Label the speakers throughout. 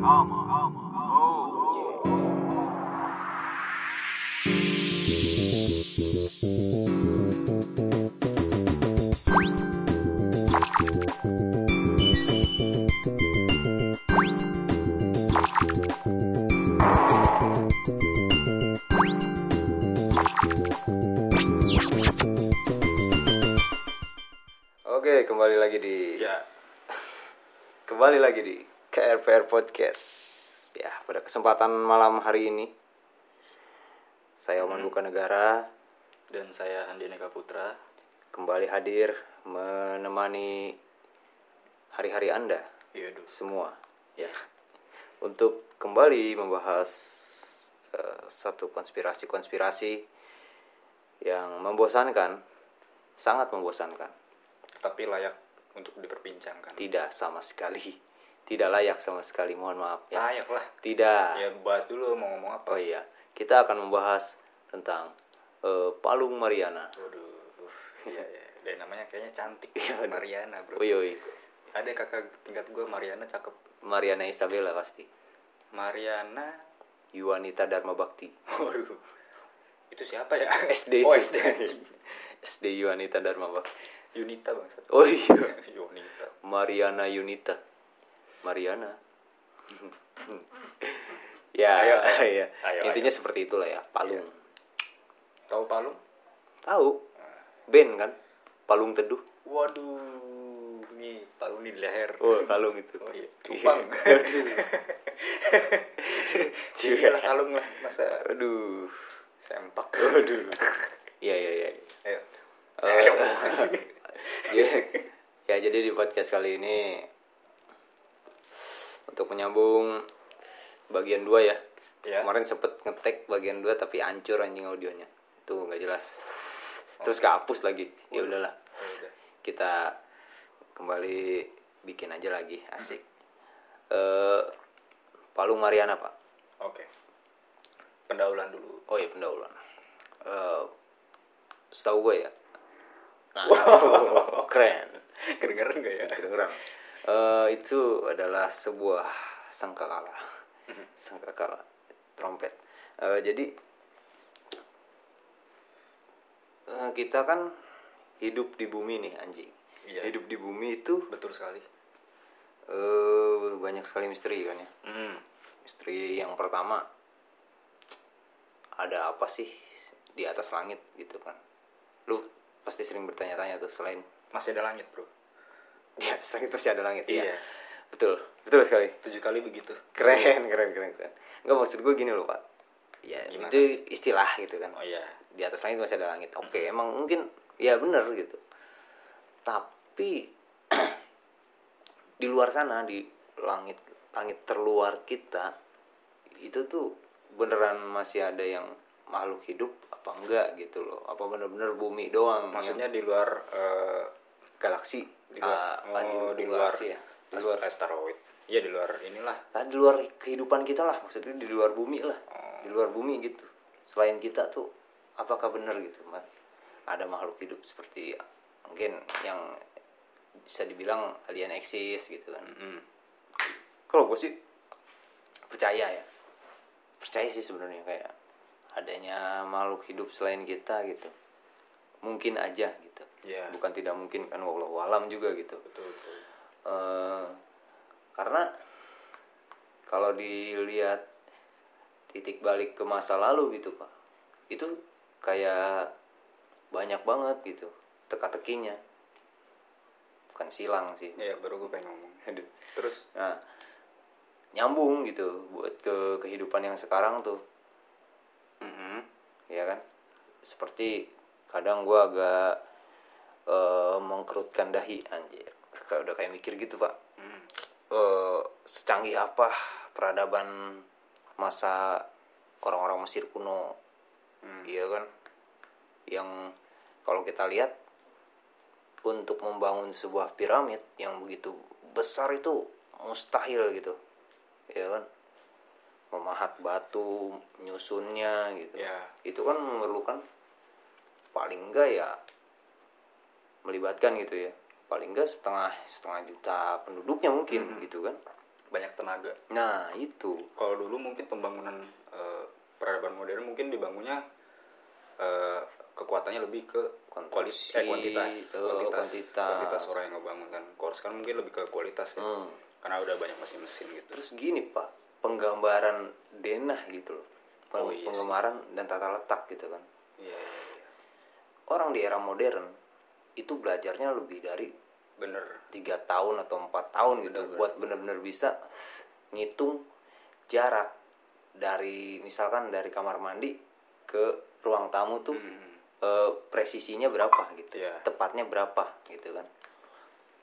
Speaker 1: Oke, kembali lagi di
Speaker 2: Ya,
Speaker 1: kembali lagi di KRPR Podcast. Ya, pada kesempatan malam hari ini saya Oman Buka Negara
Speaker 2: dan saya Andi Neka Putra.
Speaker 1: kembali hadir menemani hari-hari Anda
Speaker 2: Iya,
Speaker 1: semua ya untuk kembali membahas eh, satu konspirasi-konspirasi yang membosankan, sangat membosankan.
Speaker 2: Tapi layak untuk diperbincangkan.
Speaker 1: Tidak sama sekali. Tidak layak sama sekali, mohon maaf ya.
Speaker 2: Layak lah.
Speaker 1: Tidak.
Speaker 2: Ya, bahas dulu mau ngomong apa.
Speaker 1: Oh iya, kita akan membahas tentang eh, Palung Mariana.
Speaker 2: Waduh. Iya, iya. Dan namanya kayaknya cantik.
Speaker 1: Iya, aduh.
Speaker 2: Mariana, bro.
Speaker 1: Oi.
Speaker 2: Ada kakak tingkat gue Mariana cakep.
Speaker 1: Mariana Isabella pasti.
Speaker 2: Mariana.
Speaker 1: Yuwanita Dharma Bakti.
Speaker 2: Waduh. Itu siapa ya?
Speaker 1: SD.
Speaker 2: Oh. SD.
Speaker 1: SD Yuwanita Dharma Bakti.
Speaker 2: Yunita bang.
Speaker 1: Oh iya,
Speaker 2: Yunita.
Speaker 1: Mariana Yunita. Mariana. ya,
Speaker 2: Ayo,
Speaker 1: ayo, ya.
Speaker 2: Ayo,
Speaker 1: Intinya
Speaker 2: ayo.
Speaker 1: seperti itulah ya, Palung.
Speaker 2: Tahu Palung?
Speaker 1: Tahu? Band kan? Palung Teduh.
Speaker 2: Waduh. Nih, Palung di leher.
Speaker 1: Oh, kalung itu.
Speaker 2: Oh iya, cupang.
Speaker 1: Iya.
Speaker 2: Iya, kalung lah. Masa
Speaker 1: Aduh.
Speaker 2: sempak.
Speaker 1: Aduh. Iya, iya, iya.
Speaker 2: Ayo. Ayo.
Speaker 1: ya, ya, jadi di podcast kali ini untuk menyambung bagian dua ya.
Speaker 2: Ya.
Speaker 1: Kemarin sempet ngetek bagian dua tapi hancur anjing audionya. Itu nggak jelas. Terus kehapus lagi. Ya udahlah,
Speaker 2: Ya udah.
Speaker 1: kita kembali bikin aja lagi. Asik. Eh Palung Mariana, Pak.
Speaker 2: Oke. Pendahuluan dulu.
Speaker 1: Oh iya pendahuluan. Eh setahu gue ya. Nah,
Speaker 2: Wow.
Speaker 1: keren.
Speaker 2: Kedengeran gak ya?
Speaker 1: kedengeran Eh, itu adalah sebuah sangkakala sangkakala trompet Eh, jadi eh, kita kan hidup di bumi nih anjing
Speaker 2: Iya.
Speaker 1: hidup di bumi itu
Speaker 2: Betul sekali.
Speaker 1: eh, banyak sekali misteri kan ya
Speaker 2: Hmm.
Speaker 1: misteri yang pertama ada apa sih di atas langit gitu kan lu pasti sering bertanya-tanya tuh selain
Speaker 2: Masih ada langit, Bro.
Speaker 1: Di atas langit pasti ada langit ya
Speaker 2: Iya.
Speaker 1: betul betul sekali.
Speaker 2: Tujuh kali begitu.
Speaker 1: keren keren keren keren. Nggak maksud gue gini loh pak. Ya
Speaker 2: Gimana
Speaker 1: itu istilah gitu kan.
Speaker 2: Oh iya.
Speaker 1: di atas langit masih ada langit. Oke emang mungkin ya bener gitu. Tapi di luar sana di langit langit terluar kita itu tuh beneran masih ada yang makhluk hidup apa enggak gitu loh. Apa bener-bener bumi doang
Speaker 2: Maksudnya di luar
Speaker 1: yang galaksi
Speaker 2: di luar
Speaker 1: Ah,
Speaker 2: oh, di luar
Speaker 1: galaksi ya? di luar.
Speaker 2: asteroid. Iya, di luar inilah.
Speaker 1: nah, di luar kehidupan kita lah. Maksudnya di luar bumi lah.
Speaker 2: Oh,
Speaker 1: di luar bumi gitu. Selain kita tuh apakah benar gitu mas ada makhluk hidup seperti mungkin yang bisa dibilang alien eksis gitu kan.
Speaker 2: Mm-mm.
Speaker 1: kalau gue sih percaya ya. Percaya sih sebenarnya kayak adanya makhluk hidup selain kita gitu. Mungkin aja gitu
Speaker 2: Iya.
Speaker 1: bukan tidak mungkin kan wallahu alam juga gitu
Speaker 2: Betul, betul.
Speaker 1: Eh, karena kalau dilihat titik balik ke masa lalu gitu pak itu kayak banyak banget gitu teka-tekinya bukan silang sih
Speaker 2: Iya, baru gue pengen ngomong.
Speaker 1: Aduh.
Speaker 2: Terus
Speaker 1: nah nyambung gitu buat ke kehidupan yang sekarang tuh
Speaker 2: mm-mm.
Speaker 1: ya kan seperti kadang gua agak eh, mengkerutkan dahi anjir. Kayak udah kayak mikir gitu pak.
Speaker 2: Mm.
Speaker 1: eh, secanggih apa peradaban masa orang-orang Mesir kuno?
Speaker 2: Hmm.
Speaker 1: iya kan? Yang kalau kita lihat untuk membangun sebuah piramid yang begitu besar itu mustahil gitu. Ya kan? Memahat batu nyusunnya gitu.
Speaker 2: Ya,
Speaker 1: itu kan memerlukan paling enggak ya melibatkan gitu ya. Paling enggak setengah setengah juta penduduknya mungkin
Speaker 2: Mhm.
Speaker 1: gitu kan.
Speaker 2: Banyak tenaga.
Speaker 1: Nah itu.
Speaker 2: Kalau dulu mungkin pembangunan eh, peradaban modern mungkin dibangunnya eh, kekuatannya lebih ke kualitas eh, kuantitas.
Speaker 1: Eh,
Speaker 2: kuantitas.
Speaker 1: kuantitas.
Speaker 2: kuantitas orang yang ngebangun kan. Kalau sekarang mungkin lebih ke kualitas ya.
Speaker 1: Hmm.
Speaker 2: karena udah banyak mesin-mesin gitu.
Speaker 1: Terus gini pak penggambaran denah gitu loh. Peng-
Speaker 2: Oh, iya sih.
Speaker 1: penggambaran dan tata letak gitu kan.
Speaker 2: Iya iya iya.
Speaker 1: Orang di era modern itu belajarnya lebih dari
Speaker 2: bener
Speaker 1: tiga tahun atau empat tahun gitu
Speaker 2: Bener,
Speaker 1: buat bener-bener bisa ngitung jarak dari misalkan dari kamar mandi ke ruang tamu tuh
Speaker 2: Hmm.
Speaker 1: eh, presisinya berapa gitu
Speaker 2: Iya.
Speaker 1: tepatnya berapa gitu kan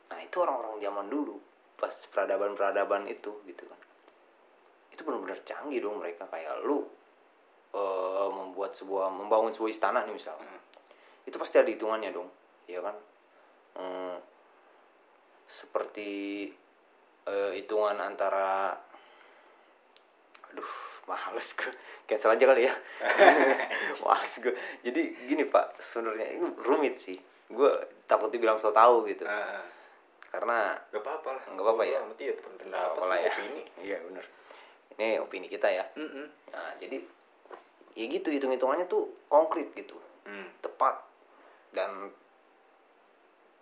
Speaker 1: nah itu orang-orang zaman dulu pas peradaban-peradaban itu gitu kan itu benar-benar canggih dong mereka kayak lu eh, membuat sebuah membangun sebuah istana nih misalnya
Speaker 2: Hmm.
Speaker 1: itu pasti ada hitungannya dong ya kan? Hmm, seperti eh, hitungan antara aduh males gue cancel aja kali ya. Males gue jadi gini pak sebenarnya ini rumit sih. Gue takut dibilang so tau gitu.
Speaker 2: Ah,
Speaker 1: karena
Speaker 2: gak apa-apa lah.
Speaker 1: Nggak apa-apa ya?
Speaker 2: Iya
Speaker 1: nggak
Speaker 2: pendapat
Speaker 1: apa lah ya.
Speaker 2: opini.
Speaker 1: Iya bener. Ini opini kita ya.
Speaker 2: Mm-mm.
Speaker 1: nah jadi ya gitu hitung hitungannya tuh konkret gitu.
Speaker 2: Hmm.
Speaker 1: tepat dan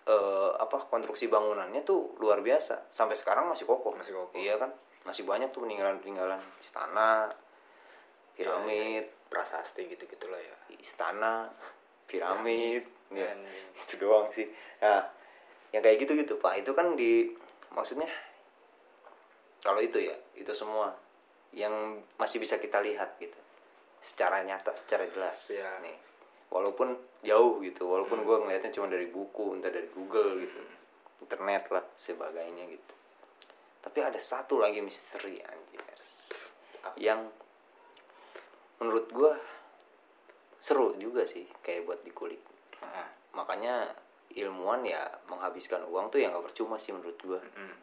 Speaker 1: eh, apa konstruksi bangunannya tuh luar biasa. Sampai sekarang masih kokoh.
Speaker 2: Masih kokoh.
Speaker 1: Iya kan? Masih banyak tuh peninggalan peninggalan istana piramid.
Speaker 2: Prasasti gitu gitulah ya.
Speaker 1: Istana piramid. Ya,
Speaker 2: Dan
Speaker 1: itu doang sih. Nah yang kayak gitu gitu pak. Itu kan di maksudnya kalau itu ya itu semua yang masih bisa kita lihat gitu. Secara nyata secara jelas.
Speaker 2: Iya.
Speaker 1: nih walaupun jauh gitu walaupun
Speaker 2: Hmm.
Speaker 1: gua ngelihatnya cuma dari buku entah dari Google gitu. Internet lah sebagainya gitu. Tapi ada satu lagi misteri anjir. Yang menurut gua seru juga sih kayak buat dikulik
Speaker 2: Ah,
Speaker 1: makanya ilmuwan ya menghabiskan uang tuh yang nggak percuma sih menurut gua.
Speaker 2: Mm-mm.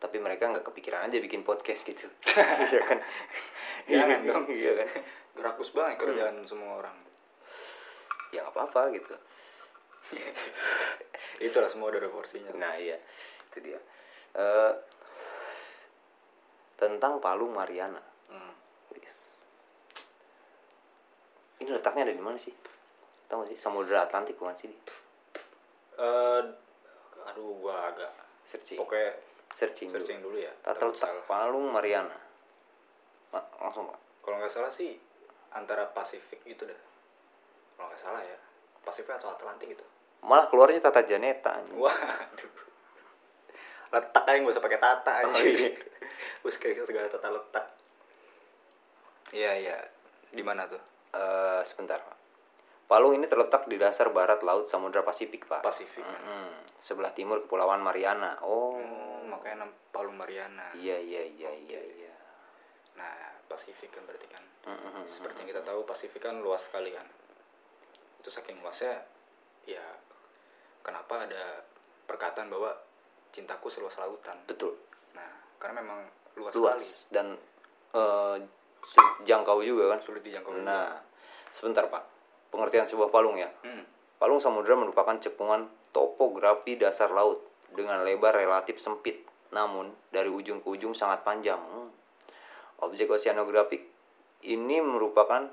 Speaker 1: tapi mereka nggak kepikiran aja bikin podcast gitu. Iya kan?
Speaker 2: Jangan dong.
Speaker 1: iya kan?
Speaker 2: Gerakus banget kerjaan semua orang
Speaker 1: ya nggak apa-apa gitu.
Speaker 2: Itulah semua ada porsinya.
Speaker 1: Nah iya itu dia. Eh, tentang Palung Mariana.
Speaker 2: Hmm.
Speaker 1: Ini letaknya ada di mana sih? Tahu sih? Samudra Atlantik bukan sih?
Speaker 2: Eh, aduh gua agak
Speaker 1: searching.
Speaker 2: pokoknya
Speaker 1: searching, dulu.
Speaker 2: searching dulu ya.
Speaker 1: Tata letak. Palung Mariana. Ma- langsung Pak.
Speaker 2: kalau nggak salah sih antara Pasifik gitu dah kalau nggak salah ya. Pasifik atau Atlantik gitu.
Speaker 1: Malah keluarnya Tata Janeta anjing.
Speaker 2: waduh. Letak aja nggak usah pakai tata aja
Speaker 1: Oh, iya.
Speaker 2: terus kayak segala tata letak. Iya iya. Di mana tuh?
Speaker 1: Eh, sebentar Pak. Palung ini terletak di dasar barat laut Samudra Pasifik Pak.
Speaker 2: Pasifik. Kan
Speaker 1: Mm-mm. sebelah timur Kepulauan Mariana. Oh.
Speaker 2: Hmm, makanya nam Palung Mariana.
Speaker 1: Iya iya iya iya iya.
Speaker 2: Nah Pasifik kan berarti kan.
Speaker 1: Mm-mm.
Speaker 2: seperti yang kita tahu Pasifik kan luas sekali kan itu saking luasnya ya kenapa ada perkataan bahwa cintaku seluas lautan
Speaker 1: betul
Speaker 2: nah karena memang luas,
Speaker 1: luas
Speaker 2: sekali
Speaker 1: dan sulit jangkau juga kan
Speaker 2: sulit dijangkau juga.
Speaker 1: nah sebentar Pak pengertian sebuah palung ya
Speaker 2: hmm.
Speaker 1: Palung samudera merupakan cekungan topografi dasar laut dengan lebar relatif sempit, namun dari ujung ke ujung sangat panjang. Hmm. Objek oceanografik ini merupakan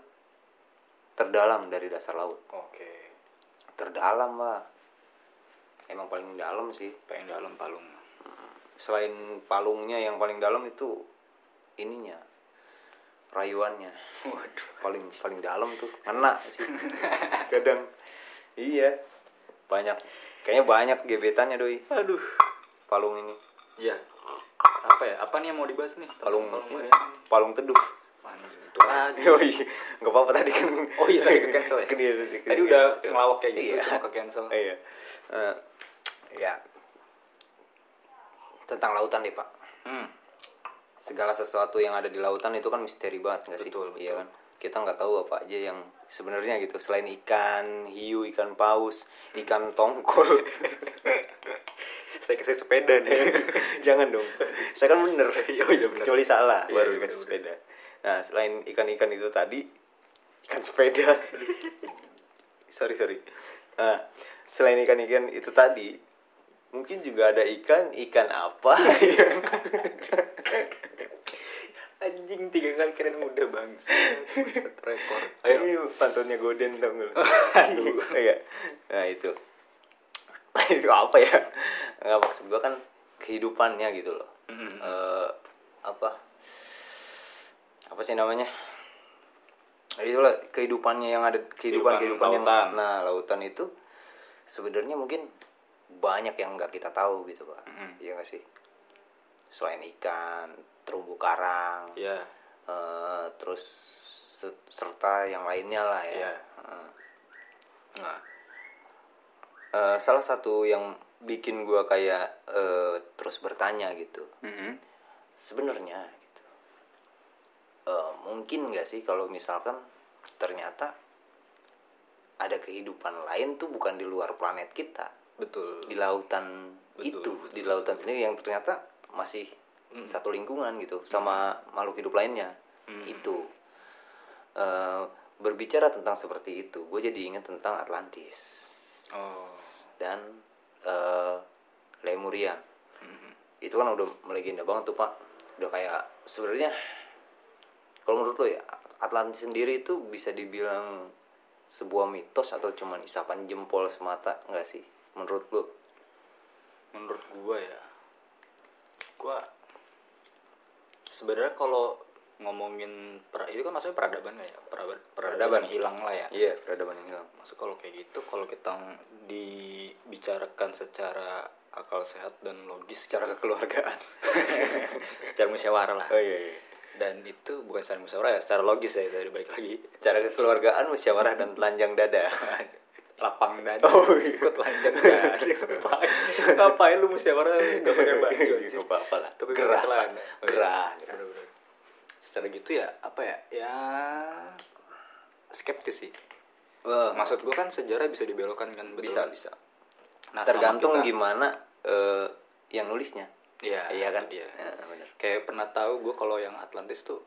Speaker 1: terdalam dari dasar laut.
Speaker 2: oke.
Speaker 1: Terdalam, Pak. Emang paling dalam sih.
Speaker 2: pengen dalam Palung.
Speaker 1: Selain palungnya yang paling dalam itu ininya rayuannya.
Speaker 2: Waduh.
Speaker 1: Paling paling dalam tuh kena sih. Kadang iya banyak. Kayaknya banyak gebetannya doi.
Speaker 2: Aduh.
Speaker 1: Palung ini.
Speaker 2: Ya apa ya? Apa nih yang mau dibahas nih?
Speaker 1: Palung
Speaker 2: Palung Mariana.
Speaker 1: palung teduh.
Speaker 2: Anjing, itu lagi
Speaker 1: oh iya nggak apa-apa tadi kan.
Speaker 2: Oh iya, tadi ke cancel ya?
Speaker 1: Dia-
Speaker 2: tadi
Speaker 1: dia
Speaker 2: udah
Speaker 1: cancel.
Speaker 2: ngelawak kayak gitu
Speaker 1: iya.
Speaker 2: cuma ke cancel.
Speaker 1: Iya. Eh, ya. Tentang lautan deh pak.
Speaker 2: Hmm.
Speaker 1: segala sesuatu yang ada di lautan itu kan misteri banget nggak sih?
Speaker 2: Betul, betul.
Speaker 1: iya kan? Kita nggak tahu apa aja yang sebenarnya gitu. Selain ikan hiu ikan paus ikan tongkol.
Speaker 2: Saya kasih sepeda nih.
Speaker 1: Jangan dong. Saya kan bener.
Speaker 2: Oh iya benar
Speaker 1: kecuali salah
Speaker 2: Iya,
Speaker 1: baru
Speaker 2: iya,
Speaker 1: dikasih
Speaker 2: bener,
Speaker 1: sepeda nah selain ikan-ikan itu tadi ikan sepeda. Sorry sorry. Nah selain ikan-ikan itu tadi mungkin juga ada ikan ikan apa?
Speaker 2: Anjing tiga kali keren muda bang. Rekor.
Speaker 1: Ayo. Ini pantunnya goden lu?
Speaker 2: Aduh.
Speaker 1: Iya. nah itu. Itu apa ya? Nggak maksud gua kan kehidupannya gitu loh.
Speaker 2: Mm-mm.
Speaker 1: eh apa apa sih namanya Nah, itulah kehidupannya yang ada kehidupan kehidupan yang
Speaker 2: lautan.
Speaker 1: nah lautan itu sebenarnya mungkin banyak yang nggak kita tahu gitu pak
Speaker 2: Mm-mm.
Speaker 1: iya nggak sih selain ikan terumbu karang
Speaker 2: ya
Speaker 1: eh, terus se- serta yang lainnya lah ya
Speaker 2: Iya.
Speaker 1: Eh, nah eh, salah satu yang bikin gua kayak eh, terus bertanya gitu
Speaker 2: Mm-mm.
Speaker 1: sebenarnya eh, mungkin nggak sih kalau misalkan ternyata ada kehidupan lain tuh bukan di luar planet kita.
Speaker 2: Betul.
Speaker 1: Di lautan
Speaker 2: Betul,
Speaker 1: itu
Speaker 2: betul,
Speaker 1: di lautan sendiri yang ternyata masih
Speaker 2: Mm.
Speaker 1: satu lingkungan gitu sama makhluk hidup lainnya.
Speaker 2: Mm.
Speaker 1: itu. Eh, berbicara tentang seperti itu gue jadi ingat tentang Atlantis.
Speaker 2: Oh.
Speaker 1: Dan eh, Lemurian
Speaker 2: Mm-mm.
Speaker 1: itu kan udah melegenda banget tuh pak. Udah kayak sebenarnya kalau menurut lo ya Atlantis sendiri itu bisa dibilang sebuah mitos atau cuman isapan jempol semata nggak sih menurut lo?
Speaker 2: Menurut gua ya gua sebenarnya kalau ngomongin per, itu kan maksudnya peradaban ya? Peradaban,
Speaker 1: Peradaban.
Speaker 2: hilang lah ya.
Speaker 1: Iya peradaban yang hilang.
Speaker 2: Maksud kalau kayak gitu kalau kita dibicarakan secara akal sehat dan logis
Speaker 1: secara kekeluargaan.
Speaker 2: Secara musyawarah lah.
Speaker 1: Oh iya, iya.
Speaker 2: Dan itu bukan secara musyawarah ya secara logis ya dari baik lagi.
Speaker 1: Secara kekeluargaan musyawarah dan telanjang dada.
Speaker 2: Lapang dada.
Speaker 1: Oh, iya.
Speaker 2: ikut lanjut dada. Ngapain? Ngapain lu musyawarah? Nggak pakai baju anjing?
Speaker 1: Gak apa-apa lah.
Speaker 2: Tapi
Speaker 1: gerah
Speaker 2: celana. Oh, iya.
Speaker 1: gerah.
Speaker 2: Secara gitu ya apa ya? Ya skeptis sih.
Speaker 1: Wah,
Speaker 2: maksud gua kan sejarah bisa dibelokkan kan betul
Speaker 1: bisa
Speaker 2: kan?
Speaker 1: bisa.
Speaker 2: Nah,
Speaker 1: tergantung
Speaker 2: kita-
Speaker 1: gimana eh, yang nulisnya
Speaker 2: iya
Speaker 1: iya kan?
Speaker 2: iya.
Speaker 1: Ya, benar
Speaker 2: kayak pernah tahu gue kalau yang Atlantis tuh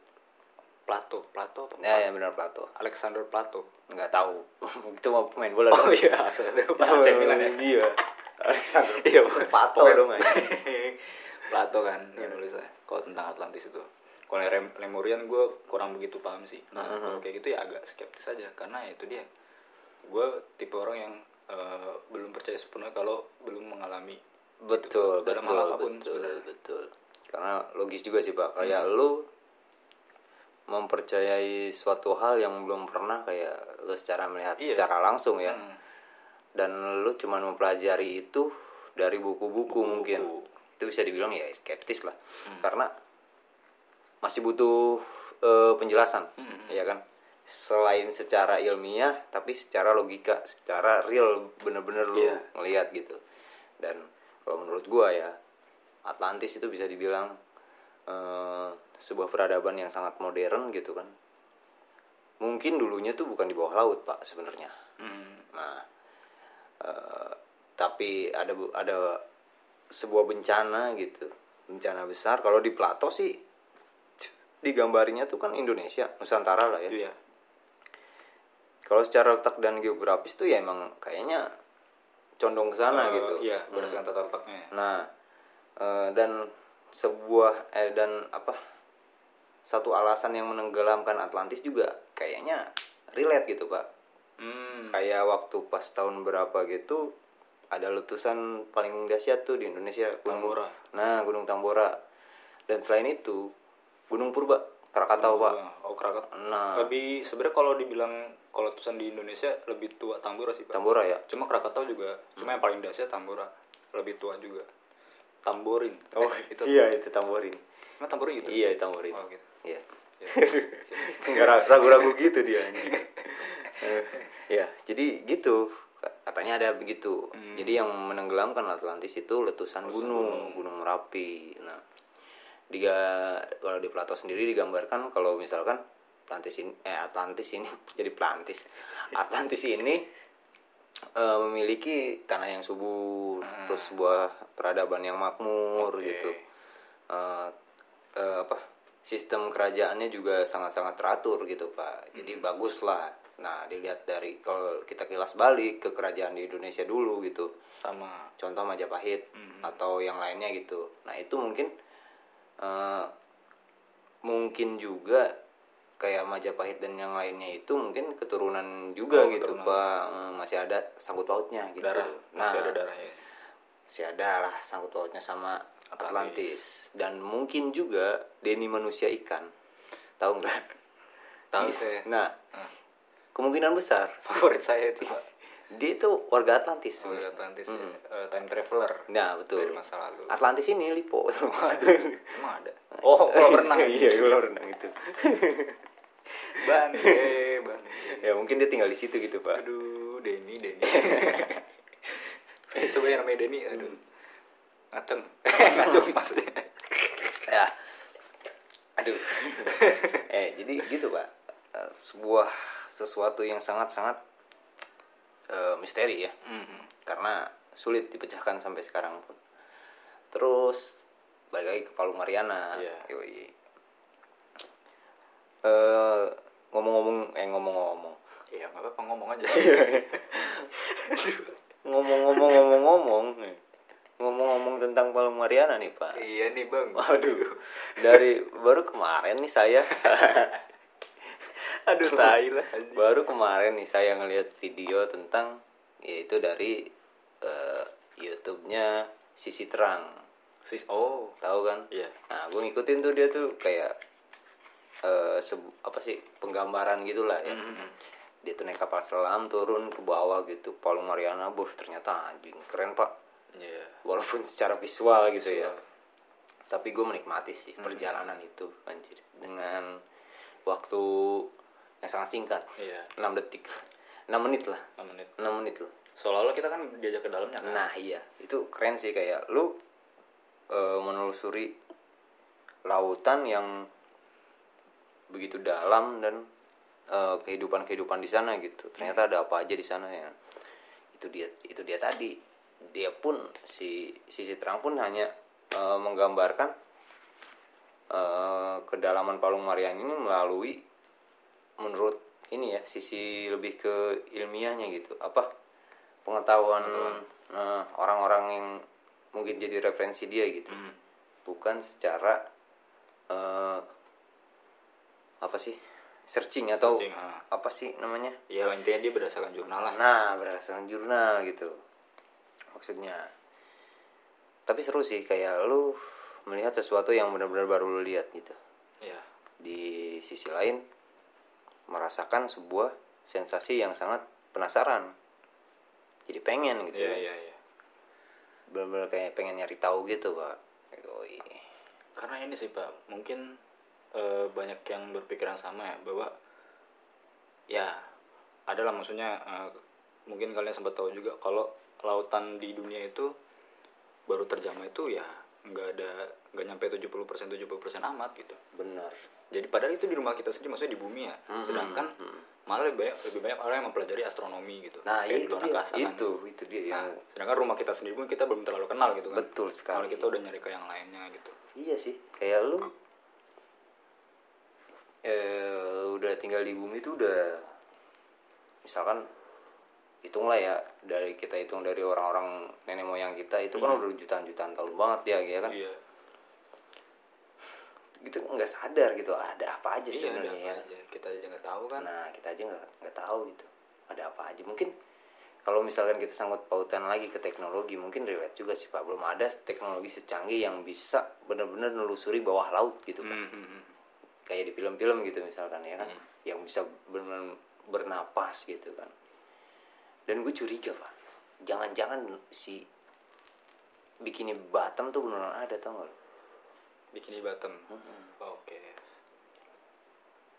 Speaker 2: Plato Plato apa
Speaker 1: ya, ya benar Plato.
Speaker 2: Alexander Plato.
Speaker 1: Nggak tahu. Itu mau pemain bola
Speaker 2: oh
Speaker 1: dong.
Speaker 2: iya Alexander Plato. Ya?
Speaker 1: Iya. Alexander
Speaker 2: iya
Speaker 1: Plato
Speaker 2: pokoknya-
Speaker 1: dong aja
Speaker 2: Plato kan
Speaker 1: Iya.
Speaker 2: yang nulisnya kalau tentang Atlantis itu. Kalau Lemurian gue kurang begitu paham sih. Nah
Speaker 1: Mhm.
Speaker 2: kalau kayak gitu ya agak skeptis aja karena itu dia. Gue tipe orang yang eh, belum percaya sepenuhnya kalau belum mengalami
Speaker 1: betul
Speaker 2: Dalam
Speaker 1: betul
Speaker 2: hal apa pun
Speaker 1: betul
Speaker 2: sebenarnya.
Speaker 1: betul karena logis juga sih pak kayak lu mempercayai suatu hal yang belum pernah kayak lu secara melihat
Speaker 2: Iya.
Speaker 1: secara langsung ya
Speaker 2: Hmm.
Speaker 1: dan lu cuma mempelajari itu dari buku-buku mungkin itu bisa dibilang ya skeptis lah
Speaker 2: Hmm.
Speaker 1: karena masih butuh eh, penjelasan
Speaker 2: Hmm.
Speaker 1: ya kan selain secara ilmiah tapi secara logika secara real bener-bener lu
Speaker 2: Iya.
Speaker 1: ngelihat gitu dan kalau menurut gua ya Atlantis itu bisa dibilang eh, sebuah peradaban yang sangat modern gitu kan. Mungkin dulunya tuh bukan di bawah laut pak sebenarnya.
Speaker 2: Hmm.
Speaker 1: nah eh, tapi ada ada sebuah bencana gitu bencana besar. Kalau di Plato sih digambarinya tuh kan Indonesia Nusantara lah ya.
Speaker 2: Itu ya
Speaker 1: kalau secara letak dan geografis tuh ya emang kayaknya condong ke sana
Speaker 2: Eh,
Speaker 1: gitu
Speaker 2: iya
Speaker 1: Hmm.
Speaker 2: berdasarkan tata letaknya.
Speaker 1: Nah eh, dan sebuah eh dan apa satu alasan yang menenggelamkan Atlantis juga kayaknya relate gitu pak.
Speaker 2: Hmm.
Speaker 1: kayak waktu pas tahun berapa gitu ada letusan paling dahsyat tuh di Indonesia Gunung
Speaker 2: Tambora.
Speaker 1: Nah Gunung Tambora. Dan selain itu Gunung Purba Krakatau pak.
Speaker 2: Oh Krakatau.
Speaker 1: Nah.
Speaker 2: Lebih sebenarnya kalau dibilang kalau letusan di Indonesia lebih tua Tambora sih pak.
Speaker 1: Tambora ya?
Speaker 2: Cuma Krakatau juga cuma yang paling dahsyat Tambora. Lebih tua juga. Tamborin.
Speaker 1: Oh
Speaker 2: Eh, itu
Speaker 1: iya itu Tamborin.
Speaker 2: Emang Tamborin gitu?
Speaker 1: Iya Tamborin.
Speaker 2: Oh gitu.
Speaker 1: Iya.
Speaker 2: Ya.
Speaker 1: nggak ra- ragu-ragu gitu dia anjing. Eh, ya jadi gitu. Katanya ada begitu.
Speaker 2: Hmm.
Speaker 1: jadi yang menenggelamkan Atlantis itu letusan
Speaker 2: Letusan
Speaker 1: gunung
Speaker 2: gunung.
Speaker 1: gunung merapi. Nah diga kalau di Plato sendiri digambarkan kalau misalkan Atlantis ini eh Atlantis ini jadi Atlantis Atlantis ini eh, memiliki tanah yang subur
Speaker 2: Hmm.
Speaker 1: terus sebuah peradaban yang makmur
Speaker 2: Oke.
Speaker 1: gitu. Eh, eh, apa sistem kerajaannya juga sangat-sangat teratur gitu pak. Jadi bagus lah nah dilihat dari kalau kita kilas balik ke kerajaan di Indonesia dulu gitu.
Speaker 2: Sama.
Speaker 1: Contoh Majapahit
Speaker 2: Mhm.
Speaker 1: atau yang lainnya gitu. Nah itu mungkin eh, mungkin juga kayak Majapahit dan yang lainnya itu mungkin keturunan juga
Speaker 2: Oh,
Speaker 1: gitu
Speaker 2: keturunan.
Speaker 1: pak. Eh, masih ada sangkut pautnya gitu.
Speaker 2: Darah
Speaker 1: nah
Speaker 2: masih ada darahnya.
Speaker 1: masih ada lah sangkut pautnya sama
Speaker 2: Atlantis.
Speaker 1: Atlantis. Dan mungkin juga Denny manusia ikan. Tahu nggak?
Speaker 2: Tahu
Speaker 1: Iya.
Speaker 2: saya.
Speaker 1: Nah
Speaker 2: Ah.
Speaker 1: kemungkinan besar.
Speaker 2: Favorit saya itu pak.
Speaker 1: Dia itu warga Atlantis
Speaker 2: oh,
Speaker 1: sebenarnya.
Speaker 2: Atlantis
Speaker 1: Hmm.
Speaker 2: ya. Eh, time traveler
Speaker 1: nah betul.
Speaker 2: dari masa lalu.
Speaker 1: Atlantis ini lipo.
Speaker 2: Emang ada? Oh kolam renang.
Speaker 1: Iya kolam renang itu
Speaker 2: bang eh bang
Speaker 1: ya mungkin dia tinggal di situ gitu pak.
Speaker 2: Aduh Denny Denny. Sebenarnya namanya Denny aduh. Ngaceng. Ngaceng maksudnya.
Speaker 1: ya. Aduh. Eh jadi gitu pak. Eh, sebuah sesuatu yang sangat sangat eh, misteri ya.
Speaker 2: Mhm.
Speaker 1: karena sulit dipecahkan sampai sekarang pun. Terus balik lagi ke Palu Mariana. Yoi. Eh, ngomong-ngomong eh ngomong-ngomong
Speaker 2: Iya nggak apa-apa ngomong aja.
Speaker 1: ngomong-ngomong ngomong-ngomong nih. ngomong-ngomong tentang Palu Mariana nih pak
Speaker 2: iya nih bang.
Speaker 1: Waduh, dari baru kemarin nih saya,
Speaker 2: Aduh tai lah.
Speaker 1: baru kemarin nih saya ngelihat video tentang yaitu dari eh, YouTube-nya Sisi Terang,
Speaker 2: Sis oh
Speaker 1: tahu kan?
Speaker 2: iya.
Speaker 1: Nah, gue ngikutin tuh dia tuh kayak sebu- apa sih penggambaran gitulah ya.
Speaker 2: Mhm.
Speaker 1: Dia tuh naik kapal selam turun ke bawah gitu, Palu Mariana, bos ternyata anjing keren pak,
Speaker 2: Iya.
Speaker 1: walaupun secara visual gitu ya.
Speaker 2: Visual.
Speaker 1: tapi gue menikmati sih
Speaker 2: Hmm.
Speaker 1: perjalanan itu anjir dengan waktu yang sangat singkat
Speaker 2: Iya.
Speaker 1: 6 detik 6 menit lah
Speaker 2: 6 menit.
Speaker 1: 6 menit lah
Speaker 2: Seolah-olah kita kan diajak ke dalamnya kan.
Speaker 1: nah iya itu keren sih kayak lu eh, menelusuri lautan yang begitu dalam dan eh, kehidupan-kehidupan di sana gitu. Ternyata ada apa aja di sana ya. Itu dia itu dia tadi. Dia pun si sisi terang pun hanya eh, menggambarkan eh, kedalaman Palung Marian ini melalui menurut ini ya sisi lebih ke ilmiahnya gitu. Apa? Pengetahuan orang-orang yang mungkin jadi referensi dia gitu.
Speaker 2: Hmm.
Speaker 1: bukan secara eh, apa sih searching atau
Speaker 2: Searching, ah.
Speaker 1: apa sih namanya
Speaker 2: Ya intinya dia berdasarkan jurnal lah.
Speaker 1: nah berdasarkan jurnal gitu maksudnya tapi seru sih kayak lu melihat sesuatu yang benar-benar baru lu lihat gitu
Speaker 2: Iya.
Speaker 1: di sisi lain merasakan sebuah sensasi yang sangat penasaran jadi pengen gitu
Speaker 2: Iya
Speaker 1: kan.
Speaker 2: iya iya.
Speaker 1: benar-benar kayak pengen nyari tahu gitu pak.
Speaker 2: Karena ini sih Pak, mungkin eh, banyak yang berpikiran sama ya bahwa ya adalah maksudnya eh, mungkin kalian sempat tahu juga kalau lautan di dunia itu baru terjamah itu ya nggak ada nggak nyampe 70% 70% amat gitu.
Speaker 1: benar
Speaker 2: Jadi padahal itu di rumah kita sendiri maksudnya di bumi ya.
Speaker 1: Mhm,
Speaker 2: Sedangkan
Speaker 1: mhm.
Speaker 2: malah lebih banyak lebih banyak orang yang mempelajari astronomi gitu.
Speaker 1: nah
Speaker 2: Kayak
Speaker 1: itu dia
Speaker 2: angkasa kan.
Speaker 1: itu itu dia
Speaker 2: Nah,
Speaker 1: yang
Speaker 2: sedangkan rumah kita sendiri pun kita belum terlalu kenal gitu kan.
Speaker 1: betul
Speaker 2: Kalau
Speaker 1: sekali
Speaker 2: kita udah nyari ke yang lainnya gitu.
Speaker 1: Iya sih, kayak lu eh udah tinggal di bumi itu udah misalkan hitunglah ya dari kita hitung dari orang-orang nenek moyang kita itu kan
Speaker 2: Hmm.
Speaker 1: udah jutaan-jutaan tahun banget ya, ya kan?
Speaker 2: Iya.
Speaker 1: Gitu nggak sadar gitu ada apa aja
Speaker 2: Iya, ada
Speaker 1: sebenarnya ya.
Speaker 2: aja. Kita aja nggak tahu kan.
Speaker 1: Nah kita aja nggak nggak tahu gitu ada apa aja mungkin kalau misalkan kita sangkut pautan lagi ke teknologi mungkin relate juga sih pak belum ada teknologi secanggih yang bisa benar-benar nelusuri bawah laut gitu pak.
Speaker 2: Hmm, hmm, hmm.
Speaker 1: Kayak di film-film gitu misalkan ya kan
Speaker 2: Hmm.
Speaker 1: yang bisa benar bernapas gitu kan dan gue curiga pak jangan-jangan si bikini Batam tuh beneran ada tau gak lo
Speaker 2: Bikini bottom. Oh, Oke.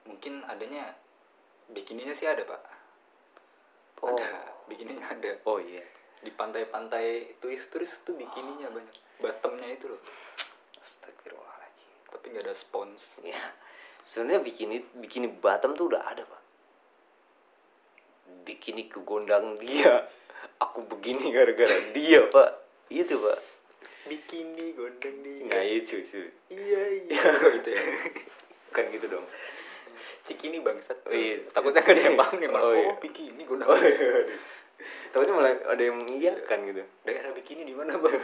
Speaker 2: Mungkin adanya bikininya sih ada, Pak.
Speaker 1: Oh.
Speaker 2: Ada. Bikininya ada.
Speaker 1: oh iya
Speaker 2: Di pantai-pantai turis-turis tuh bikininya banyak. Bottomnya itu loh.
Speaker 1: Astagfirullahaladzim
Speaker 2: Tapi nggak ada spons.
Speaker 1: ya sebenarnya bikini bikini Batam tuh udah ada pak. Bikini kegondang dia. Aku begini gara-gara dia pak. Itu pak.
Speaker 2: Bikini gondeng nih
Speaker 1: nah itu sih
Speaker 2: iya iya. Gitu ya?
Speaker 1: Kan gitu dong.
Speaker 2: Cikini bangsat.
Speaker 1: Oh, iya.
Speaker 2: takutnya nggak ada yang paham nih malah
Speaker 1: Oh,
Speaker 2: oh,
Speaker 1: iya.
Speaker 2: bikini gondeng
Speaker 1: oh iya. Takutnya malah ada yang mengiyakan gitu.
Speaker 2: Daerah bikini di mana bang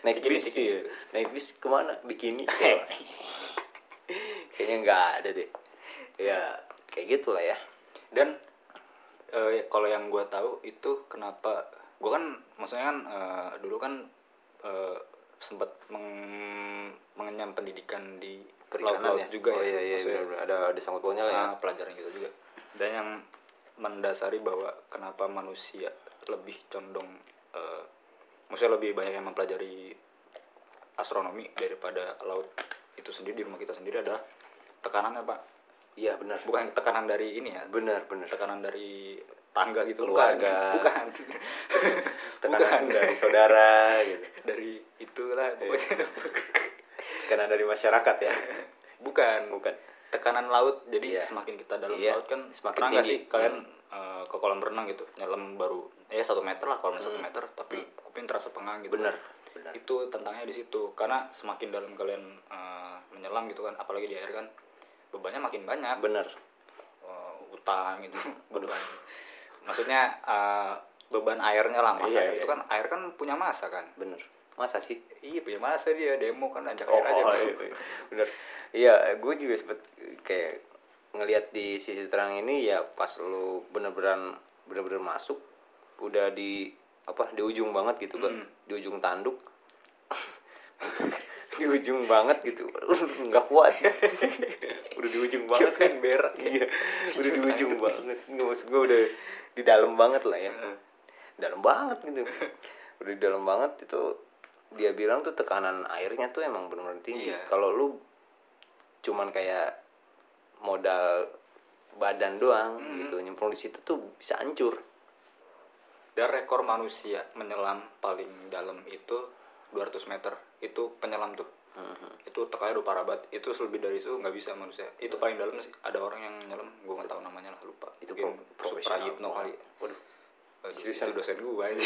Speaker 1: naik
Speaker 2: Cikini,
Speaker 1: bis
Speaker 2: cikini.
Speaker 1: ya naik bis ke mana? Bikini kayaknya nggak ada deh. Ya kayak gitulah ya.
Speaker 2: Dan eh, kalau yang gue tahu itu kenapa gue kan maksudnya kan eh, dulu kan eh, sempat meng- mengenyam pendidikan di
Speaker 1: perikanan
Speaker 2: laut-laut
Speaker 1: ya?
Speaker 2: juga
Speaker 1: oh
Speaker 2: ya
Speaker 1: iya iya
Speaker 2: Maksudnya,
Speaker 1: ada ada sangkut pautnya lah ya.
Speaker 2: Ah, pelajaran gitu juga. Dan yang mendasari bahwa kenapa manusia lebih condong eh, maksudnya lebih banyak yang mempelajari astronomi daripada laut itu sendiri di rumah kita sendiri adalah tekanannya pak
Speaker 1: iya benar.
Speaker 2: Bukan tekanan dari ini ya.
Speaker 1: Benar benar.
Speaker 2: Tekanan dari tangga gitu
Speaker 1: Keluarga.
Speaker 2: bukan.
Speaker 1: Tekanan
Speaker 2: Bukan.
Speaker 1: dari saudara gitu.
Speaker 2: Dari itulah pokoknya.
Speaker 1: Karena dari masyarakat ya.
Speaker 2: Bukan.
Speaker 1: Bukan.
Speaker 2: Tekanan laut. Jadi
Speaker 1: Iya.
Speaker 2: semakin kita dalam
Speaker 1: Iya,
Speaker 2: laut kan
Speaker 1: semakin
Speaker 2: pernah
Speaker 1: tinggi.
Speaker 2: sih kalian eh, ke kolam renang gitu? Nyelam baru ya satu meter lah kolam satu
Speaker 1: Hmm.
Speaker 2: meter tapi kuping terasa pengang gitu.
Speaker 1: Benar benar.
Speaker 2: Itu tentangnya di situ. Karena semakin dalam kalian eh, menyelam gitu kan apalagi di air kan bebannya makin banyak.
Speaker 1: Benar
Speaker 2: eh, utang gitu. Beban maksudnya eh, beban airnya lah masa
Speaker 1: Iya,
Speaker 2: itu
Speaker 1: iya.
Speaker 2: kan. Air kan punya masa kan?
Speaker 1: Benar masa sih?
Speaker 2: Iya punya masa dia. Demo kan ajak
Speaker 1: oh,
Speaker 2: air aja.
Speaker 1: oh, iya, iya. benar iya gue juga sempet kayak ngelihat di sisi terang ini ya pas lu bener-bener bener-bener masuk udah di apa di ujung banget gitu kan.
Speaker 2: Hmm.
Speaker 1: di ujung tanduk di ujung banget gitu. Nggak kuat. Udah di ujung banget kan
Speaker 2: berak
Speaker 1: iya. Udah di ujung banget. Nggak maksud gue udah di dalam banget lah ya. Dalam banget gitu. Udah di dalam banget itu dia bilang tuh tekanan airnya tuh emang benar-benar tinggi.
Speaker 2: Iya.
Speaker 1: kalau lu cuman kayak modal badan doang
Speaker 2: Hmm.
Speaker 1: gitu nyemplung di situ tuh bisa hancur.
Speaker 2: Dan rekor manusia menyelam paling dalam itu 200 meter itu penyelam tuh.
Speaker 1: Mhm.
Speaker 2: itu tekannya udah parah banget. Itu lebih dari itu nggak bisa manusia. Itu paling dalam sih ada orang yang nyelam gue nggak tahu namanya lah lupa.
Speaker 1: Itu pro- profesional.
Speaker 2: Suprayitno kali
Speaker 1: waduh.
Speaker 2: Aduh,
Speaker 1: Seriusan?
Speaker 2: itu dosen gue aja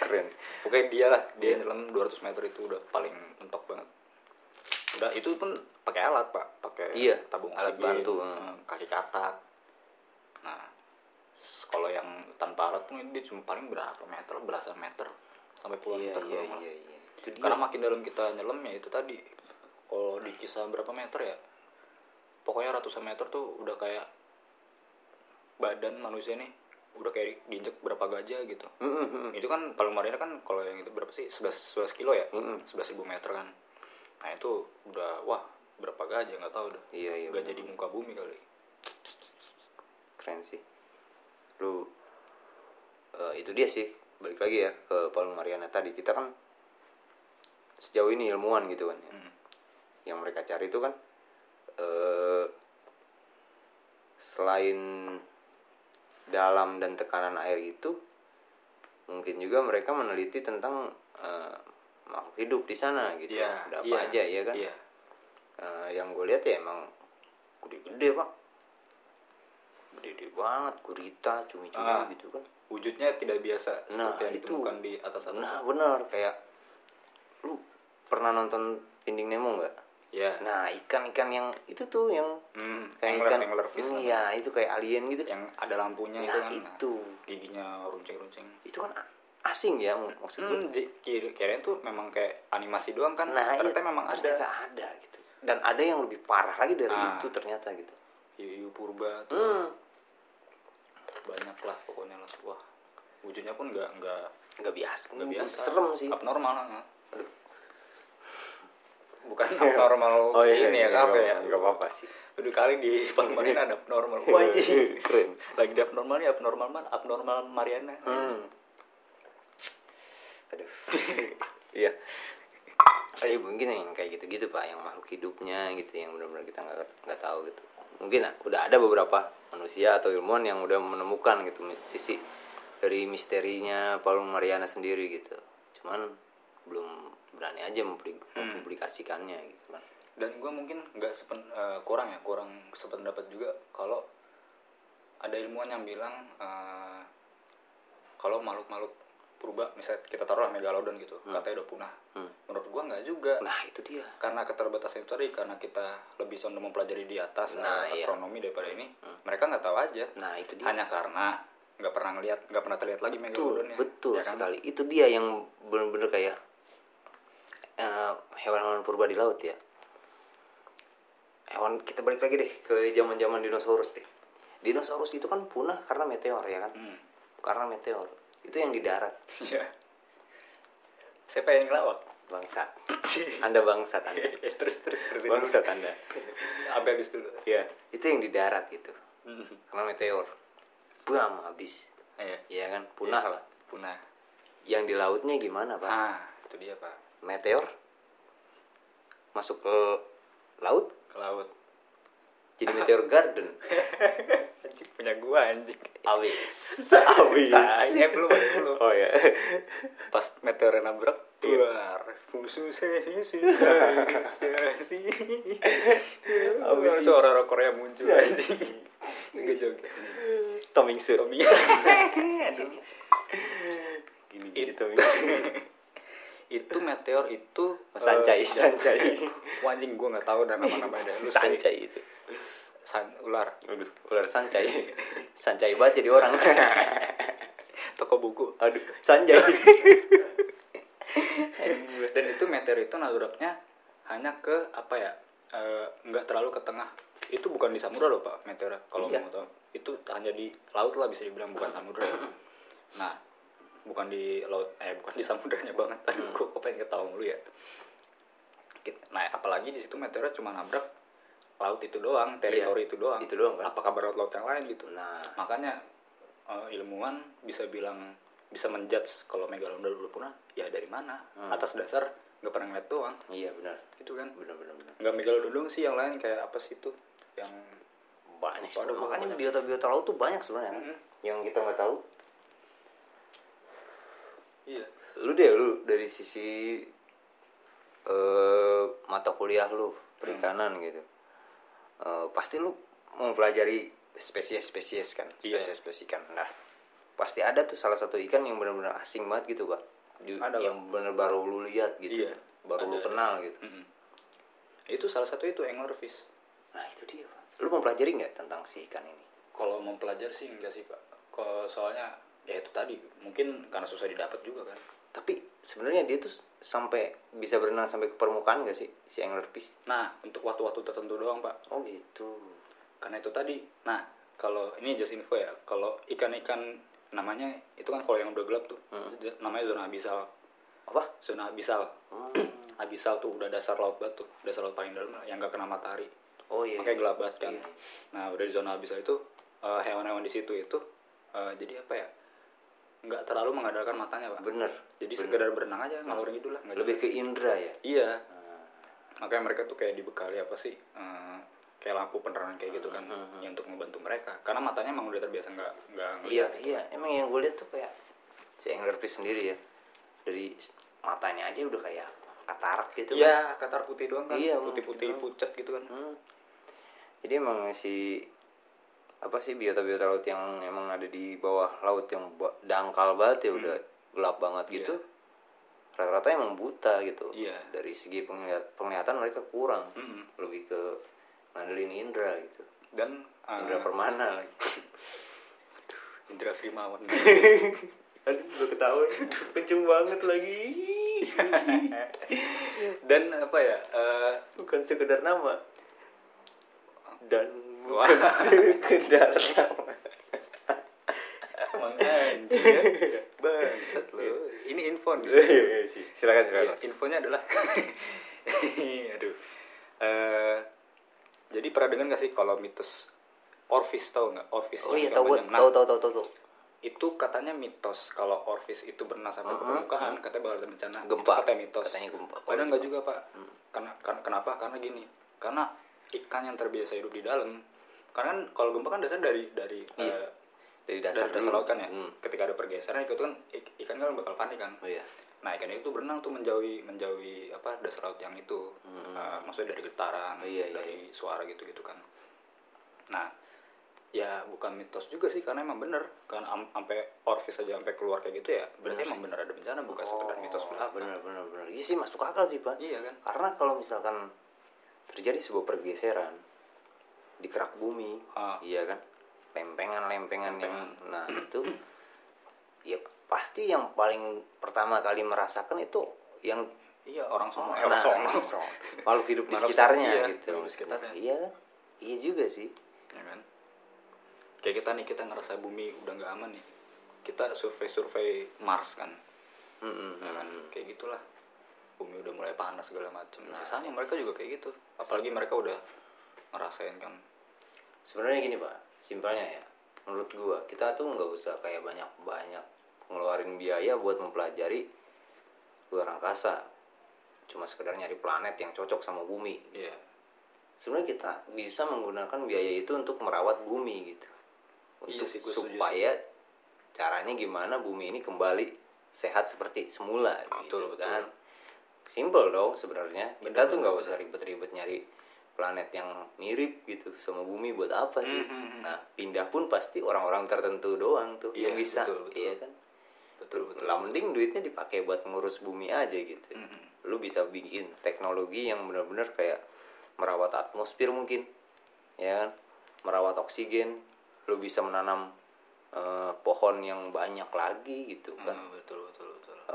Speaker 1: keren.
Speaker 2: Pokoknya dia lah dia
Speaker 1: Iya.
Speaker 2: nyelam 200 meter itu udah paling mentok banget. Udah itu pun pakai alat pak. Pakai
Speaker 1: Iya,
Speaker 2: tabung
Speaker 1: alat
Speaker 2: oksigen,
Speaker 1: bantu,
Speaker 2: eh, kaki katak. Nah kalau yang tanpa alat pun dia cuma paling berapa meter belasan meter sampai puluhan
Speaker 1: iya
Speaker 2: meter
Speaker 1: iya
Speaker 2: doang lah.
Speaker 1: iya iya itu dia
Speaker 2: karena makin dalam kita nyelam ya itu tadi kalau di kisah berapa meter ya pokoknya ratusan meter tuh udah kayak badan manusia nih udah kayak diinjek berapa gajah gitu.
Speaker 1: Mhm, mhm.
Speaker 2: itu kan paling marina kan kalau yang itu berapa sih? 11 11 kilo ya?
Speaker 1: Mhm.
Speaker 2: 11 ribu meter kan. Nah itu udah wah berapa gajah nggak tahu udah
Speaker 1: iya iya
Speaker 2: gajah di muka bumi kali.
Speaker 1: Keren sih. Lu eh, itu dia sih balik lagi ya ke Palung Mariana tadi. Kita kan sejauh ini ilmuwan gitu kan ya.
Speaker 2: Hmm.
Speaker 1: yang mereka cari itu kan eh selain dalam dan tekanan air itu mungkin juga mereka meneliti tentang eh, makhluk hidup di sana gitu
Speaker 2: Iya,
Speaker 1: ada apa
Speaker 2: iya,
Speaker 1: aja ya kan
Speaker 2: iya
Speaker 1: Eh, yang gue lihat ya emang gede-gede pak gede-gede banget gurita cumi-cumi
Speaker 2: Ah.
Speaker 1: gitu kan
Speaker 2: wujudnya tidak biasa
Speaker 1: Nah,
Speaker 2: seperti yang
Speaker 1: itu.
Speaker 2: ditemukan di atas atas
Speaker 1: nah benar kayak pernah nonton Finding Nemo nggak?
Speaker 2: Ya
Speaker 1: nah ikan-ikan yang itu tuh yang
Speaker 2: hmm,
Speaker 1: kayak
Speaker 2: angler
Speaker 1: ikan
Speaker 2: angler fish
Speaker 1: iya itu kayak alien gitu.
Speaker 2: Yang ada lampunya itu
Speaker 1: nah
Speaker 2: kan.
Speaker 1: itu.
Speaker 2: Giginya runcing-runcing.
Speaker 1: Itu kan asing ya mak- maksud gue
Speaker 2: Hmm, di, kira kirain tuh memang kayak animasi doang kan.
Speaker 1: Nah
Speaker 2: ternyata
Speaker 1: iya,
Speaker 2: memang ada
Speaker 1: ternyata ada. gitu. Dan ada yang lebih parah lagi dari
Speaker 2: Ah.
Speaker 1: itu ternyata gitu.
Speaker 2: Hiu purba tuh.
Speaker 1: Hmm.
Speaker 2: Banyak lah pokoknya lah wah. Wujudnya pun nggak nggak
Speaker 1: nggak biasa.
Speaker 2: nggak biasa.
Speaker 1: serem sih.
Speaker 2: Abnormal lah. Bukan abnormal
Speaker 1: oh iya
Speaker 2: ini
Speaker 1: iya,
Speaker 2: ya kafe ya.
Speaker 1: nggak apa-apa sih.
Speaker 2: Udah kali di Palmarin ada abnormal. Wah anjing.
Speaker 1: keren.
Speaker 2: Lagi di abnormal nih abnormal man abnormal Mariana.
Speaker 1: Hmm. aduh. Iya. Eh mungkin yang kayak gitu-gitu pak, yang makhluk hidupnya gitu, yang benar-benar kita nggak nggak tahu gitu. Mungkin ah, udah ada beberapa manusia atau ilmuwan yang udah menemukan gitu sisi dari misterinya Palung Mariana sendiri gitu. Cuman belum berani aja
Speaker 2: Hmm.
Speaker 1: mempublikasikannya gitu kan.
Speaker 2: dan gue mungkin nggak sepen eh, kurang ya kurang sependapat juga kalau ada ilmuwan yang bilang eh, kalau makhluk-makhluk purba misalnya kita taruhlah megalodon gitu
Speaker 1: Hmm.
Speaker 2: katanya udah punah
Speaker 1: Hmm.
Speaker 2: menurut gua nggak juga
Speaker 1: nah itu dia
Speaker 2: karena keterbatasan itu tadi karena kita lebih condong mempelajari di atas
Speaker 1: Nah,
Speaker 2: eh,
Speaker 1: iya.
Speaker 2: astronomi daripada ini
Speaker 1: Hmm.
Speaker 2: mereka nggak tahu aja
Speaker 1: nah itu dia
Speaker 2: hanya karena nggak pernah ngelihat nggak pernah terlihat lagi
Speaker 1: betul
Speaker 2: megalodonnya
Speaker 1: betul
Speaker 2: ya kan?
Speaker 1: sekali itu dia yang bener-bener kayak eh, hewan-hewan purba di laut ya. Hewan kita balik lagi deh ke zaman-zaman dinosaurus deh. Dinosaurus itu kan punah karena meteor ya kan?
Speaker 2: Hmm.
Speaker 1: karena meteor. Itu yang di darat.
Speaker 2: Iya. siapa yang ngelawak?
Speaker 1: Bangsat. Anda bangsat anda.
Speaker 2: Terus terus terus.
Speaker 1: Bangsat anda.
Speaker 2: Sampai habis dulu.
Speaker 1: Ya itu yang di darat gitu.
Speaker 2: Hmm.
Speaker 1: karena meteor. Bam habis.
Speaker 2: Iya,
Speaker 1: ya kan? Punah lah.
Speaker 2: Punah.
Speaker 1: Yang di lautnya gimana pak?
Speaker 2: Ah itu dia pak
Speaker 1: meteor masuk ke laut?
Speaker 2: Ke laut.
Speaker 1: Jadi meteor garden?
Speaker 2: Anjing punya gua anjing.
Speaker 1: Habis habis
Speaker 2: Tai, eh, belum belum
Speaker 1: oh ya
Speaker 2: pas meteor nabrak keluar. Khusus
Speaker 1: Abis
Speaker 2: suara Korea muncul anjing. Tiga joget
Speaker 1: Toming
Speaker 2: Tommy Aduh.
Speaker 1: gini
Speaker 2: It-
Speaker 1: gitu
Speaker 2: itu meteor itu
Speaker 1: Sancai.
Speaker 2: eh,
Speaker 1: Sancai.
Speaker 2: Anjing gua nggak tahu dan nama-namanya Lu say-
Speaker 1: Sancai itu.
Speaker 2: San, ular.
Speaker 1: Aduh ular Sancai. Sancai banget jadi orang.
Speaker 2: Toko buku.
Speaker 1: Aduh Sanjay
Speaker 2: dan itu meteor itu nabraknya hanya ke apa ya eh, nggak terlalu ke tengah. Itu bukan di samudra loh pak meteor kalau
Speaker 1: Iya.
Speaker 2: mau tahu. Itu hanya di laut lah bisa dibilang bukan samudra. Nah bukan di laut eh bukan di samudranya banget. Aduh
Speaker 1: Hmm.
Speaker 2: gue kok pengen ketawa mulu ya. Nah apalagi di situ meteor cuma nabrak laut itu doang teritori itu doang.
Speaker 1: itu doang kan?
Speaker 2: Apa kabar laut-laut yang lain gitu?
Speaker 1: Nah.
Speaker 2: Makanya eh, ilmuwan bisa bilang bisa menjudge kalau megalodon udah punah ya dari mana?
Speaker 1: Hmm.
Speaker 2: atas dasar nggak pernah ngeliat doang.
Speaker 1: Iya benar.
Speaker 2: Gitu kan?
Speaker 1: Benar benar benar.
Speaker 2: Nggak megalodon sih yang lain kayak apa sih itu? Yang
Speaker 1: banyak sebenarnya. makanya
Speaker 2: banyak.
Speaker 1: biota-biota laut tuh banyak sebenarnya kan?
Speaker 2: Mhm.
Speaker 1: yang kita nggak tahu
Speaker 2: iya.
Speaker 1: Lu deh lu dari sisi eh mata kuliah lu perikanan gitu. Eh, pasti lu mempelajari spesies-spesies kan
Speaker 2: Iya.
Speaker 1: spesies-spesies ikan. Nah pasti ada tuh salah satu ikan yang benar-benar asing banget gitu pak. Di-
Speaker 2: Ada,
Speaker 1: yang benar baru lu lihat gitu.
Speaker 2: Iya,
Speaker 1: baru lu
Speaker 2: ada.
Speaker 1: kenal gitu.
Speaker 2: Mhm. itu salah satu itu anglerfish
Speaker 1: nah itu dia pak. Lu mempelajari nggak tentang si ikan ini?
Speaker 2: Kalau mempelajari sih enggak sih pak. Kalau soalnya ya itu tadi. Mungkin karena susah didapat juga kan.
Speaker 1: Tapi sebenarnya dia tuh sampai bisa berenang sampai ke permukaan gak sih si anglerfish
Speaker 2: nah untuk waktu-waktu tertentu doang pak.
Speaker 1: Oh gitu.
Speaker 2: Karena itu tadi. Nah kalau ini just info ya kalau ikan-ikan namanya itu kan kalau yang udah gelap tuh
Speaker 1: Hmm.
Speaker 2: namanya zona abisal.
Speaker 1: Apa?
Speaker 2: Zona abisal.
Speaker 1: Hmm.
Speaker 2: abisal tuh udah dasar laut batu dasar laut paling dalam yang gak kena matahari.
Speaker 1: Oh iya
Speaker 2: makanya gelap banget kan.
Speaker 1: Iya.
Speaker 2: nah udah di zona abisal itu eh, hewan-hewan di situ itu eh, jadi apa ya nggak terlalu mengandalkan matanya pak.
Speaker 1: Bener.
Speaker 2: Jadi
Speaker 1: bener.
Speaker 2: sekedar berenang aja ngalor gitu lah
Speaker 1: lebih ke indra ya?
Speaker 2: Iya.
Speaker 1: Nah,
Speaker 2: makanya mereka tuh kayak dibekali apa sih eh, kayak lampu penerangan kayak gitu kan ya untuk membantu mereka. Karena matanya emang udah terbiasa nggak nggak
Speaker 1: iya
Speaker 2: ngeliat.
Speaker 1: iya. Emang yang gue lihat tuh kayak si anglerfish sendiri ya dari matanya aja udah kayak katarak gitu
Speaker 2: iya katar putih doang kan
Speaker 1: Iya,
Speaker 2: putih putih pucat gitu kan.
Speaker 1: Hmm. jadi emang si apa sih biota-biota laut yang emang ada di bawah laut yang dangkal banget ya
Speaker 2: Hmm.
Speaker 1: udah gelap banget
Speaker 2: Iya.
Speaker 1: gitu. Rata-rata emang buta gitu.
Speaker 2: Iya.
Speaker 1: Dari segi penglihat penglihatan mereka kurang.
Speaker 2: Mm-mm.
Speaker 1: lebih ke ngandelin indra gitu.
Speaker 2: Dan eh,
Speaker 1: indra permana lagi.
Speaker 2: Indra Frimawan.
Speaker 1: Aduh gue ketawa kenceng banget lagi.
Speaker 2: Dan apa ya eh,
Speaker 1: bukan sekedar nama. Dan. Bukan sekedar
Speaker 2: emang anjing ya. Bangsat lo ini info nih.
Speaker 1: Iya, iya, sih. silakan silakan
Speaker 2: Ya, infonya adalah aduh. Eh, jadi pernah dengar nggak sih kalau mitos Orpheus tahu nggak? Orpheus
Speaker 1: oh iya tahu tahu tahu tahu tahu
Speaker 2: itu katanya mitos kalau Orpheus itu berenang sampai ke
Speaker 1: Mhm,
Speaker 2: permukaan katanya bakal ada bencana. Itu
Speaker 1: gempa
Speaker 2: katanya mitos.
Speaker 1: Katanya gempa.
Speaker 2: Padahal nggak juga pak.
Speaker 1: Hmm.
Speaker 2: karena, karena kenapa? Karena gini. Karena ikan yang terbiasa hidup di dalam. Karena kan kalau gempa kan dasar dari dari
Speaker 1: Iya.
Speaker 2: eh,
Speaker 1: dari dasar
Speaker 2: dari dasar laut kan ya.
Speaker 1: Hmm.
Speaker 2: ketika ada pergeseran itu kan ik- ikan kan bakal panik kan.
Speaker 1: Oh iya.
Speaker 2: Nah ikan itu berenang tuh menjauhi menjauhi apa dasar laut yang itu.
Speaker 1: Hmm.
Speaker 2: Uh, maksudnya dari getaran
Speaker 1: Oh, iya, iya,
Speaker 2: dari suara gitu gitu kan. Nah ya bukan mitos juga sih karena emang bener. Kan am- sampai orvis aja sampai keluar kayak gitu ya berarti
Speaker 1: Bener
Speaker 2: emang
Speaker 1: sih.
Speaker 2: bener ada bencana bukan sekedar mitos belaka.
Speaker 1: bener bener bener. Iya sih masuk akal sih pak.
Speaker 2: Iya kan?
Speaker 1: Karena kalau misalkan terjadi sebuah pergeseran di kerak bumi.
Speaker 2: Ah,
Speaker 1: iya kan? Lempengan lempengan. yang nah itu ya pasti yang paling pertama kali merasakan itu yang
Speaker 2: iya orang sono
Speaker 1: Nah,
Speaker 2: orang sono
Speaker 1: makhluk hidup di sekitarnya
Speaker 2: iya,
Speaker 1: gitu.
Speaker 2: sekitarnya.
Speaker 1: iya kan? Iya juga sih.
Speaker 2: Ya kan? Kayak kita nih kita ngerasa bumi udah nggak aman nih. Kita survei-survei Mars kan.
Speaker 1: Mm-mm.
Speaker 2: ya kan? Kayak gitulah bumi udah mulai panas segala macem.
Speaker 1: Nah,
Speaker 2: nah, sama mereka juga kayak gitu. Apalagi mereka udah ngerasain kan
Speaker 1: sebenarnya gini pak. Simpelnya ya menurut gua kita tuh nggak usah kayak banyak banyak ngeluarin biaya buat mempelajari luar angkasa. Cuma sekedar nyari planet yang cocok sama bumi.
Speaker 2: Iya.
Speaker 1: Sebenarnya kita bisa menggunakan biaya itu untuk merawat bumi gitu.
Speaker 2: Iya
Speaker 1: untuk
Speaker 2: sih, gua setuju
Speaker 1: supaya caranya gimana bumi ini kembali sehat seperti semula gitu
Speaker 2: Betul, betul.
Speaker 1: kan simple dong sebenarnya. Kita tuh nggak usah ribet-ribet nyari planet yang mirip gitu sama bumi buat apa sih.
Speaker 2: Mhm.
Speaker 1: nah pindah pun pasti orang-orang tertentu doang tuh.
Speaker 2: Iya,
Speaker 1: yang bisa.
Speaker 2: betul, betul.
Speaker 1: iya kan?
Speaker 2: Betul betul
Speaker 1: lah mending duitnya dipakai buat ngurus bumi aja gitu.
Speaker 2: Mhm.
Speaker 1: lu bisa bikin teknologi yang benar-benar kayak merawat atmosfer mungkin ya kan? Merawat oksigen. Lu bisa menanam eh, pohon yang banyak lagi gitu kan
Speaker 2: Hmm, betul betul betul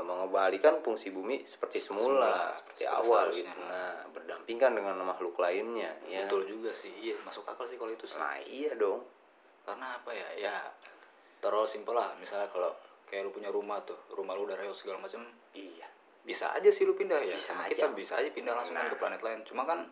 Speaker 1: mengembalikan fungsi bumi seperti semula,
Speaker 2: Semula,
Speaker 1: seperti
Speaker 2: seperti
Speaker 1: awal
Speaker 2: seharusnya.
Speaker 1: gitu. Nah berdampingan dengan makhluk lainnya ya.
Speaker 2: Betul juga sih. Iya masuk akal sih kalau itu sih.
Speaker 1: Nah iya dong.
Speaker 2: Karena apa ya? Ya taruh simpel lah. Misalnya kalau kayak lu punya rumah tuh rumah lu udah reot segala macam
Speaker 1: iya.
Speaker 2: bisa aja sih lu pindah ya.
Speaker 1: Bisa
Speaker 2: sama
Speaker 1: aja.
Speaker 2: kita bisa aja pindah langsung
Speaker 1: Nah.
Speaker 2: ke planet lain. Cuma kan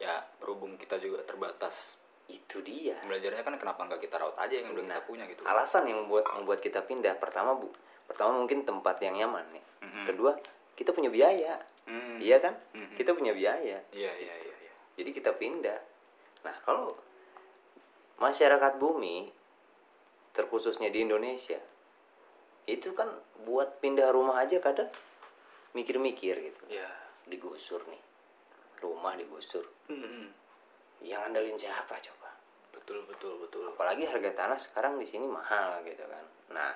Speaker 2: ya berhubung kita juga terbatas.
Speaker 1: Itu dia.
Speaker 2: Belajarnya kan kenapa nggak kita rawat aja yang udah kita punya gitu?
Speaker 1: Alasan yang membuat membuat kita pindah pertama bu pertama mungkin tempat yang nyaman nih
Speaker 2: Mhm.
Speaker 1: kedua kita punya biaya
Speaker 2: Hmm.
Speaker 1: iya kan
Speaker 2: Mhm.
Speaker 1: kita punya biaya
Speaker 2: iya iya iya iya.
Speaker 1: jadi kita pindah nah kalau masyarakat bumi terkhususnya di Indonesia itu kan buat pindah rumah aja kadang mikir-mikir gitu
Speaker 2: Iya.
Speaker 1: digusur nih rumah digusur
Speaker 2: Mhm.
Speaker 1: yang andalin siapa coba
Speaker 2: betul betul betul
Speaker 1: apalagi harga tanah sekarang di sini mahal gitu kan nah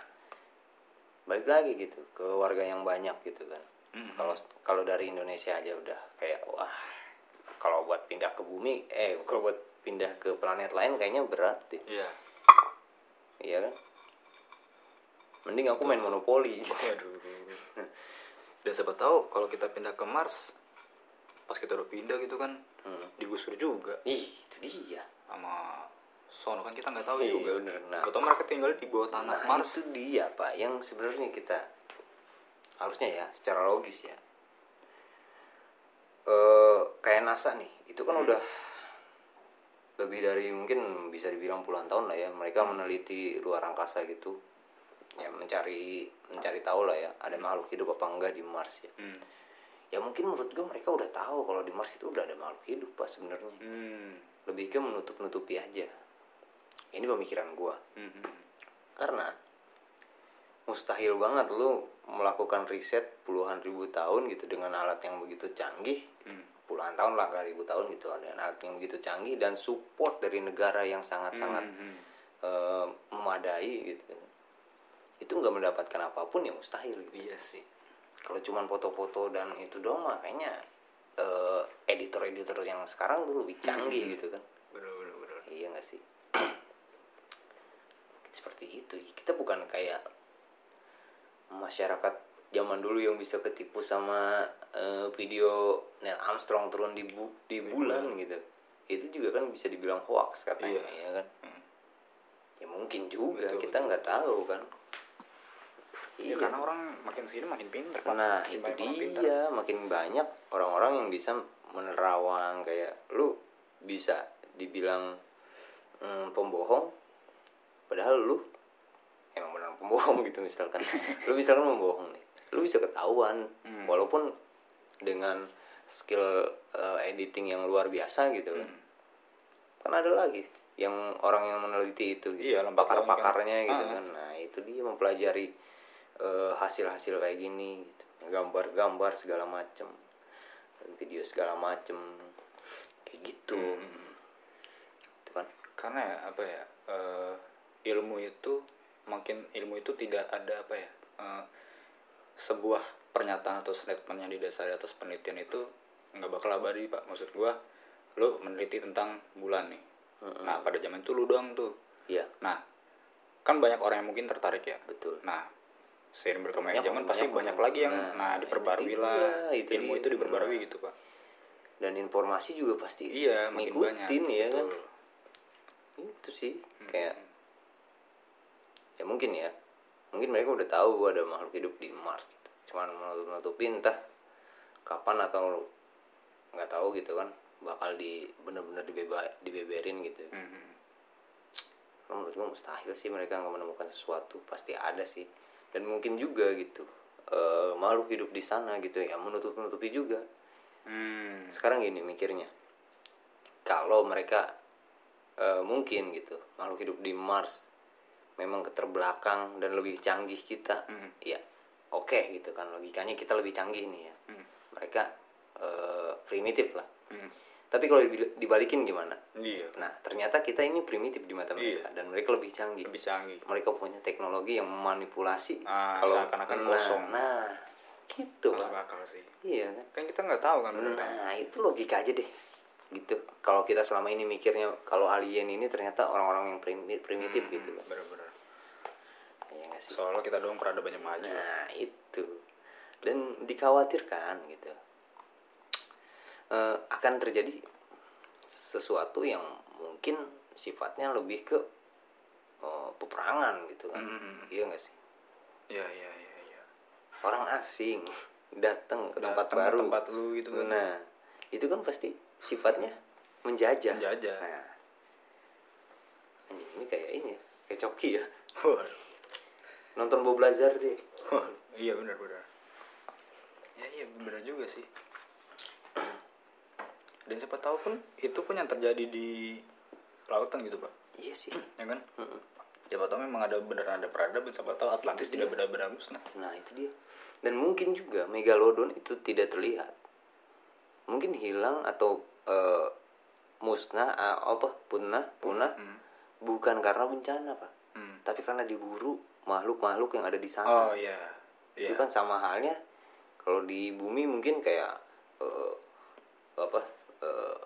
Speaker 1: balik lagi gitu ke warga yang banyak gitu kan.
Speaker 2: Mhm.
Speaker 1: kalau kalau dari Indonesia aja udah kayak wah kalau buat pindah ke bumi eh kalau buat pindah ke planet lain kayaknya berat deh.
Speaker 2: Iya.
Speaker 1: Iya kan? Mending aku main monopoli gitu
Speaker 2: Waduh. dan siapa tahu kalau kita pindah ke Mars pas kita udah pindah gitu kan
Speaker 1: hmm.
Speaker 2: digusur juga.
Speaker 1: Ih itu dia.
Speaker 2: Sama sono kan kita nggak tahu
Speaker 1: Iya,
Speaker 2: juga
Speaker 1: bener. nah,
Speaker 2: atau mereka tinggal di bawah tanah
Speaker 1: nah
Speaker 2: Mars
Speaker 1: itu dia pak yang sebenarnya kita harusnya ya secara logis ya eh kayak NASA nih itu kan
Speaker 2: Hmm.
Speaker 1: udah lebih dari mungkin bisa dibilang puluhan tahun lah ya mereka
Speaker 2: Hmm.
Speaker 1: meneliti luar angkasa gitu ya mencari mencari tahu lah ya ada makhluk hidup apa enggak di Mars ya
Speaker 2: Hmm.
Speaker 1: ya mungkin menurut gue mereka udah tahu kalau di Mars itu udah ada makhluk hidup pak sebenarnya
Speaker 2: Hmm.
Speaker 1: lebih ke menutup nutupi aja ini pemikiran gue
Speaker 2: Hmm.
Speaker 1: karena mustahil banget lu melakukan riset puluhan ribu tahun gitu dengan alat yang begitu canggih
Speaker 2: Hmm.
Speaker 1: puluhan tahun lah gak ribu tahun gitu dengan alat yang begitu canggih dan support dari negara yang sangat-sangat
Speaker 2: Hmm.
Speaker 1: eh, memadai gitu itu nggak mendapatkan apa pun ya mustahil gitu
Speaker 2: iya sih
Speaker 1: kalau cuman foto-foto dan itu doang mah kayaknya eh, editor-editor yang sekarang tuh lebih canggih
Speaker 2: Hmm.
Speaker 1: gitu kan
Speaker 2: bener bener bener
Speaker 1: iya nggak sih seperti itu kita bukan kayak masyarakat zaman dulu yang bisa ketipu sama eh, video Neil Armstrong turun di bu di
Speaker 2: Di
Speaker 1: bulan gitu itu juga kan bisa dibilang hoax katanya
Speaker 2: Iya.
Speaker 1: ya kan
Speaker 2: Hmm.
Speaker 1: ya mungkin juga
Speaker 2: Betul,
Speaker 1: kita nggak tahu kan
Speaker 2: Iya, karena orang makin sini makin pinter Pak.
Speaker 1: Nah
Speaker 2: Makin
Speaker 1: itu
Speaker 2: orang pinter.
Speaker 1: dia makin banyak orang-orang yang bisa menerawang kayak lu bisa dibilang mm, pembohong padahal lu emang benar pembohong gitu misalkan lu misalkan membohong nih lu bisa ketahuan
Speaker 2: Hmm.
Speaker 1: walaupun dengan skill eh, editing yang luar biasa gitu kan
Speaker 2: Hmm.
Speaker 1: kan ada lagi yang orang yang meneliti itu gitu
Speaker 2: Iya, kan.
Speaker 1: pakar-pakarnya gitu
Speaker 2: Ah.
Speaker 1: kan nah itu dia mempelajari eh, hasil-hasil kayak gini gitu. gambar-gambar segala macem video segala macem kayak gitu
Speaker 2: Hmm.
Speaker 1: itu kan
Speaker 2: Karena ya, apa ya? eh, ilmu itu makin ilmu itu tidak ada apa ya eh, sebuah pernyataan atau statement yang didasari atas penelitian itu nggak bakal abadi pak maksud gua lu meneliti tentang bulan nih
Speaker 1: Mm-mm.
Speaker 2: nah pada zaman itu lu doang tuh
Speaker 1: iya
Speaker 2: nah kan banyak orang yang mungkin tertarik ya
Speaker 1: betul
Speaker 2: nah seiring berkembangnya
Speaker 1: Banyak,
Speaker 2: zaman pasti
Speaker 1: banyak,
Speaker 2: banyak
Speaker 1: banyak.
Speaker 2: lagi yang
Speaker 1: Nah,
Speaker 2: nah, diperbarui lah
Speaker 1: itu
Speaker 2: ilmu
Speaker 1: dia.
Speaker 2: itu diperbarui
Speaker 1: Nah.
Speaker 2: gitu pak
Speaker 1: dan informasi juga pasti
Speaker 2: iya makin banyak
Speaker 1: ngikutin ya kan itu sih
Speaker 2: Hmm.
Speaker 1: kayak ya mungkin ya. Mungkin mereka udah tahu ada makhluk hidup di Mars gitu. cuman menutup-nutupin entah kapan atau nggak tahu gitu kan. Bakal di bener-bener dibeba dibeberin gitu.
Speaker 2: Hmm.
Speaker 1: Karena menurut gue mustahil sih mereka nggak menemukan sesuatu. Pasti ada sih. Dan mungkin juga gitu. Eh, makhluk hidup di sana gitu ya menutup-nutupi juga.
Speaker 2: Hmm.
Speaker 1: sekarang gini mikirnya. Kalau mereka eh, mungkin gitu makhluk hidup di Mars memang keterbelakang dan lebih canggih kita
Speaker 2: Hmm.
Speaker 1: ya oke gitu kan logikanya kita lebih canggih nih ya
Speaker 2: Hmm.
Speaker 1: mereka eh, primitif lah
Speaker 2: Hmm.
Speaker 1: tapi kalau dibalikin gimana
Speaker 2: iya
Speaker 1: nah ternyata kita ini primitif di mata mereka dan mereka lebih canggih
Speaker 2: lebih canggih
Speaker 1: mereka punya teknologi yang memanipulasi
Speaker 2: Ah,
Speaker 1: kalau
Speaker 2: seakan-akan
Speaker 1: nah,
Speaker 2: kosong.
Speaker 1: nah gitu
Speaker 2: masuk
Speaker 1: Pak.
Speaker 2: akal sih
Speaker 1: iya kan
Speaker 2: kan kita nggak tahu kan
Speaker 1: Nah, itu logika aja deh. Gitu. Kalau kita selama ini mikirnya kalau alien ini ternyata orang-orang yang primi- primitif
Speaker 2: Hmm,
Speaker 1: gitu kan.
Speaker 2: bener-bener
Speaker 1: Iya?
Speaker 2: Soalnya kita doang peradabannya maju
Speaker 1: Nah, itu. Dan dikhawatirkan gitu. Eh, akan terjadi sesuatu yang mungkin sifatnya lebih ke eh, peperangan gitu kan.
Speaker 2: Hmm.
Speaker 1: Iya nggak sih?
Speaker 2: iya iya iya iya
Speaker 1: Orang asing datang ke tempat
Speaker 2: ke
Speaker 1: baru.
Speaker 2: tempat lu gitu kan
Speaker 1: Nah, itu kan pasti sifatnya menjajah.
Speaker 2: penjajah
Speaker 1: Nah, anjing ini kayak ini ya, kayak coki ya. Nonton Bob Lazar deh.
Speaker 2: iya benar benar ya iya benar juga sih dan siapa tahu pun itu pun yang terjadi di lautan gitu pak
Speaker 1: Iya sih.
Speaker 2: ya kan
Speaker 1: Mm-mm.
Speaker 2: siapa tahu memang ada beneran ada peradaban siapa tahu Atlantis tidak benar-benar musnah
Speaker 1: Nah itu dia. Dan mungkin juga megalodon itu tidak terlihat. Mungkin hilang atau eh, musnah ah, apa punah punah
Speaker 2: Hmm.
Speaker 1: bukan karena bencana pak,
Speaker 2: Hmm.
Speaker 1: tapi karena diburu makhluk-makhluk yang ada di sana.
Speaker 2: oh iya
Speaker 1: itu
Speaker 2: iya
Speaker 1: kan sama halnya kalau di bumi mungkin kayak eh, apa eh,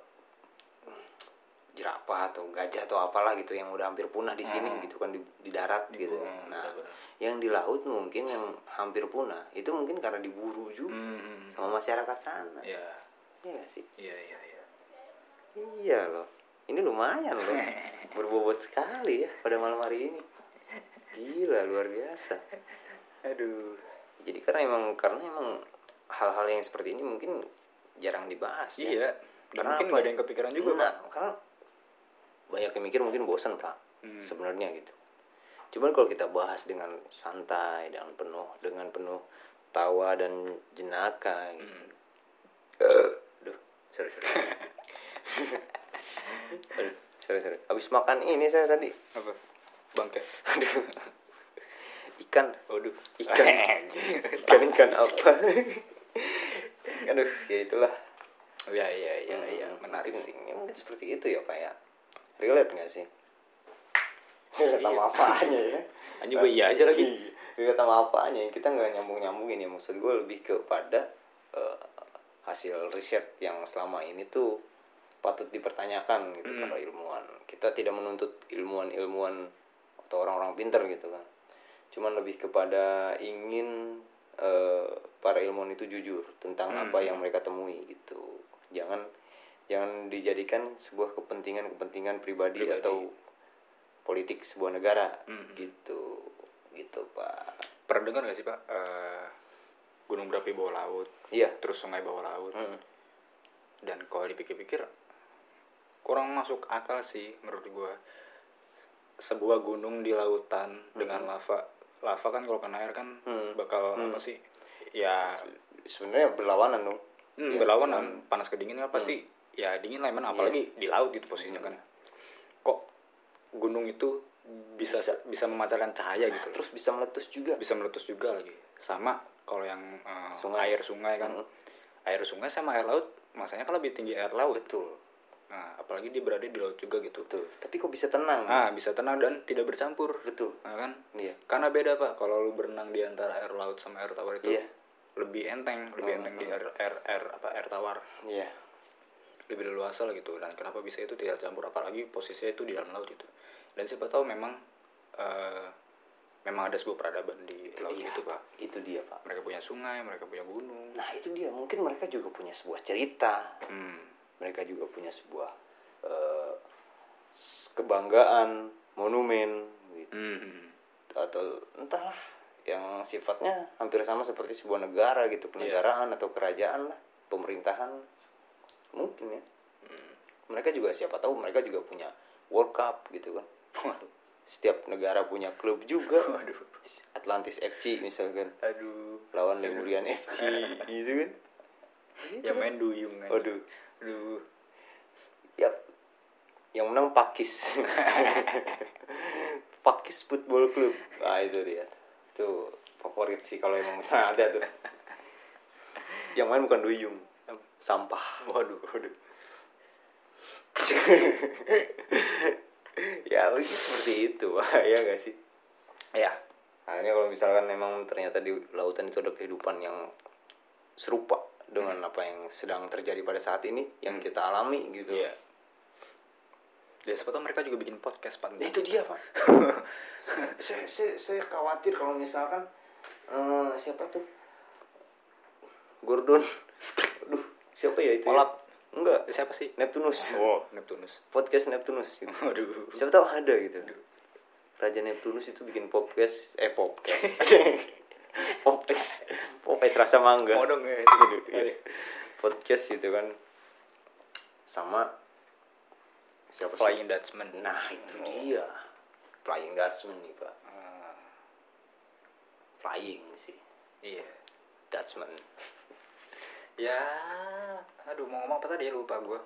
Speaker 1: jerapah atau gajah atau apalah gitu yang udah hampir punah di sini
Speaker 2: Hmm.
Speaker 1: gitu kan di, di darat
Speaker 2: Di
Speaker 1: gitu
Speaker 2: bawah,
Speaker 1: nah
Speaker 2: benar-benar.
Speaker 1: yang di laut mungkin yang hampir punah itu mungkin karena diburu juga
Speaker 2: Hmm.
Speaker 1: sama masyarakat sana
Speaker 2: iya
Speaker 1: iya nggak sih
Speaker 2: iya iya iya
Speaker 1: iya loh ini lumayan loh berbobot sekali ya pada malam hari ini gila luar biasa.
Speaker 2: Aduh.
Speaker 1: Jadi karena emang karena emang hal-hal yang seperti ini mungkin jarang dibahas ya.
Speaker 2: Iya dan
Speaker 1: Karena
Speaker 2: mungkin
Speaker 1: apa
Speaker 2: nggak ada
Speaker 1: ya?
Speaker 2: yang kepikiran juga
Speaker 1: Nah,
Speaker 2: pak
Speaker 1: karena banyak yang mikir mungkin bosan pak
Speaker 2: Hmm.
Speaker 1: sebenarnya gitu. Cuman kalau kita bahas dengan santai dengan penuh dengan penuh tawa dan jenaka gitu.
Speaker 2: Hmm.
Speaker 1: aduh sorry sorry. Aduh sorry sorry. Habis makan ini saya tadi.
Speaker 2: Apa bangke.
Speaker 1: Aduh ikan.
Speaker 2: Waduh.
Speaker 1: Ikan. Ikan ikan apa? Aduh ya itulah.
Speaker 2: Iya iya iya iya
Speaker 1: Hmm,
Speaker 2: menarik
Speaker 1: mungkin-
Speaker 2: sih.
Speaker 1: ya mungkin seperti itu ya pak ya. Relate nggak sih? Relate sama
Speaker 2: Iya.
Speaker 1: apanya ya?
Speaker 2: Anjing gue iya aja lagi.
Speaker 1: Iya, relate sama apanya kita nggak nyambung nyambungin ya. Maksud gue lebih kepada eh, hasil riset yang selama ini tuh patut dipertanyakan gitu
Speaker 2: Hmm.
Speaker 1: para ilmuwan. Kita tidak menuntut ilmuwan ilmuwan atau orang-orang pinter gitu kan cuman lebih kepada ingin eh, para ilmuwan itu jujur tentang
Speaker 2: Hmm.
Speaker 1: apa yang mereka temui gitu jangan jangan dijadikan sebuah kepentingan-kepentingan pribadi,
Speaker 2: Pribadi.
Speaker 1: atau politik sebuah negara
Speaker 2: Hmm.
Speaker 1: gitu gitu pak
Speaker 2: pernah dengar gak sih pak eh, gunung berapi bawah laut
Speaker 1: iya
Speaker 2: terus sungai bawah laut
Speaker 1: Mm.
Speaker 2: dan kalau dipikir-pikir kurang masuk akal sih menurut gua sebuah gunung di lautan dengan lava. Lava kan kalau kena air kan
Speaker 1: Hmm.
Speaker 2: bakal
Speaker 1: Hmm.
Speaker 2: apa sih? Ya.
Speaker 1: Sebenarnya berlawanan dong.
Speaker 2: Hmm,
Speaker 1: ya,
Speaker 2: berlawanan. panas kedingin kan pasti ya dingin lah emang apalagi di laut gitu posisinya
Speaker 1: Hmm.
Speaker 2: kan. Kok gunung itu bisa
Speaker 1: Bisa.
Speaker 2: bisa, memancarkan cahaya gitu
Speaker 1: terus bisa meletus juga.
Speaker 2: Bisa meletus juga lagi. Sama kalau yang eh,
Speaker 1: Sungai.
Speaker 2: air sungai kan.
Speaker 1: Mm.
Speaker 2: air sungai sama air laut masanya kan lebih tinggi air laut.
Speaker 1: Betul
Speaker 2: nah apalagi dia berada di laut juga gitu.
Speaker 1: Betul. Tapi kok bisa tenang?
Speaker 2: Nah bisa tenang dan tidak bercampur.
Speaker 1: Betul.
Speaker 2: Nah, kan?
Speaker 1: Iya.
Speaker 2: Karena beda pak. Kalau lu berenang di antara air laut sama air tawar itu
Speaker 1: iya.
Speaker 2: lebih enteng lebih
Speaker 1: Hmm,
Speaker 2: enteng di air, air air apa air tawar.
Speaker 1: Iya.
Speaker 2: Lebih leluasa lah gitu. Dan kenapa bisa itu tidak campur apalagi posisinya itu di dalam laut itu. Dan siapa tahu memang eh, memang ada sebuah peradaban di laut
Speaker 1: dia.
Speaker 2: itu pak.
Speaker 1: Itu dia pak.
Speaker 2: Mereka punya sungai mereka punya gunung.
Speaker 1: Nah itu dia. Mungkin mereka juga punya sebuah cerita.
Speaker 2: Hmm.
Speaker 1: Mereka juga punya sebuah s- kebanggaan monumen gitu.
Speaker 2: Hmm.
Speaker 1: atau entahlah yang sifatnya hampir sama seperti sebuah negara gitu kenegaraan atau kerajaan lah pemerintahan. Mungkin ya.
Speaker 2: Hmm.
Speaker 1: mereka juga siapa tahu mereka juga punya World Cup gitu kan. Setiap negara punya klub juga.
Speaker 2: Waduh.
Speaker 1: Atlantis FC misalkan.
Speaker 2: Aduh.
Speaker 1: Lawan Lemurian FC gitu kan.
Speaker 2: Yang main duyung kan.
Speaker 1: Waduh
Speaker 2: aduh.
Speaker 1: Ya yang menang Pakis. Pakis Football Club. Ah itu dia. Itu favorit sih kalau emang misalnya ada tuh. Yang main bukan duyung sampah.
Speaker 2: Waduh waduh.
Speaker 1: Ya mungkin seperti itu. Ya gak sih?
Speaker 2: Ya.
Speaker 1: Hanya kalau misalkan memang ternyata di lautan itu ada kehidupan yang serupa dengan apa yang sedang terjadi pada saat ini yang kita alami gitu.
Speaker 2: iya dan siapa mereka juga bikin podcast pak
Speaker 1: itu dia pak. saya, saya, saya khawatir kalau misalkan eh, siapa tuh Gordon, aduh siapa ya itu? ya?
Speaker 2: Olap
Speaker 1: Enggak,
Speaker 2: siapa sih
Speaker 1: Neptunus.
Speaker 2: oh Neptunus
Speaker 1: Podcast Neptunus. Gitu. Siapa tahu ada gitu. Raja Neptunus itu bikin podcast, eh podcast, podcast, podcast rasa mangga.
Speaker 2: mau dong ya
Speaker 1: iya. podcast gitu kan. Sama siapa?
Speaker 2: Flying Dutchman.
Speaker 1: Nah itu
Speaker 2: Oh.
Speaker 1: dia. Flying Dutchman nih pak.
Speaker 2: Ah,
Speaker 1: flying sih.
Speaker 2: Iya.
Speaker 1: Dutchman.
Speaker 2: Ya aduh mau ngomong apa tadi? Ya lupa gue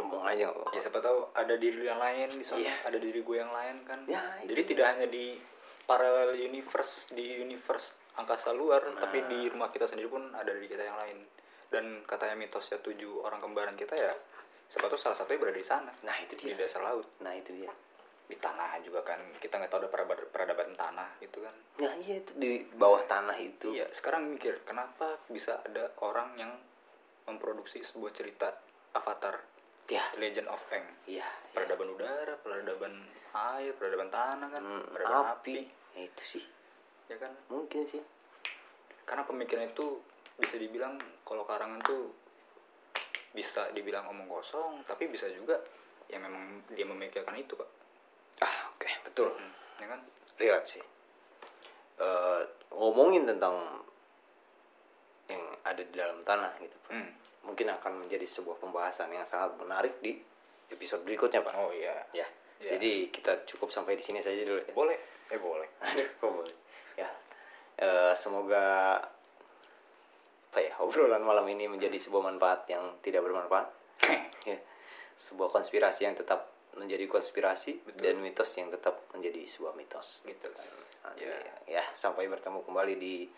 Speaker 1: ngomong aja apa-apa.
Speaker 2: ya siapa tahu ada diri yang lain di sana.
Speaker 1: Iya.
Speaker 2: ada diri gue yang lain kan.
Speaker 1: Ya, itu
Speaker 2: jadi tidak hanya di parallel universe di universe angkasa luar
Speaker 1: Nah.
Speaker 2: tapi di rumah kita sendiri pun ada diri kita yang lain. Dan katanya mitosnya tujuh orang kembaran kita ya siapa tahu salah satunya berada di sana.
Speaker 1: Nah itu
Speaker 2: di
Speaker 1: dia.
Speaker 2: dasar laut.
Speaker 1: Nah itu dia.
Speaker 2: Di tanah juga kan kita nggak tahu ada peradaban, peradaban tanah gitu kan.
Speaker 1: Nah iya itu di bawah tanah itu.
Speaker 2: Iya sekarang mikir kenapa bisa ada orang yang memproduksi sebuah cerita Avatar?
Speaker 1: Ya.
Speaker 2: Legend of Aang.
Speaker 1: Iya ya.
Speaker 2: peradaban udara peradaban air peradaban tanah kan
Speaker 1: Hmm,
Speaker 2: peradaban
Speaker 1: api Ya, itu sih.
Speaker 2: Ya kan?
Speaker 1: Mungkin sih.
Speaker 2: Karena pemikiran itu bisa dibilang kalau karangan tuh bisa dibilang omong kosong tapi bisa juga ya memang dia memikirkan itu pak.
Speaker 1: Ah oke. Betul.
Speaker 2: Hmm, ya kan?
Speaker 1: Relate sih. Eh, ngomongin tentang yang ada di dalam tanah gitu Pak.
Speaker 2: hmm.
Speaker 1: mungkin akan menjadi sebuah pembahasan yang sangat menarik di episode berikutnya pak.
Speaker 2: Oh iya.
Speaker 1: Ya.
Speaker 2: Ya.
Speaker 1: jadi kita cukup sampai di sini saja dulu ya.
Speaker 2: Boleh eh boleh.
Speaker 1: Kok boleh. Ya. Eh, semoga apa ya obrolan malam ini menjadi sebuah manfaat yang tidak bermanfaat. Ya. Sebuah konspirasi yang tetap menjadi konspirasi
Speaker 2: Betul.
Speaker 1: dan mitos yang tetap menjadi sebuah mitos gitu kan.
Speaker 2: Ya.
Speaker 1: ya sampai bertemu kembali di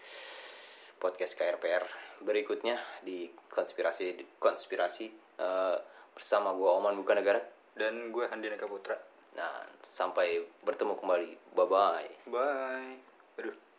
Speaker 1: podcast KRPR berikutnya di konspirasi konspirasi eh, bersama gua Oman bukan negara
Speaker 2: dan gue Handineka Putra
Speaker 1: nah sampai bertemu kembali. Bye bye
Speaker 2: bye. Aduh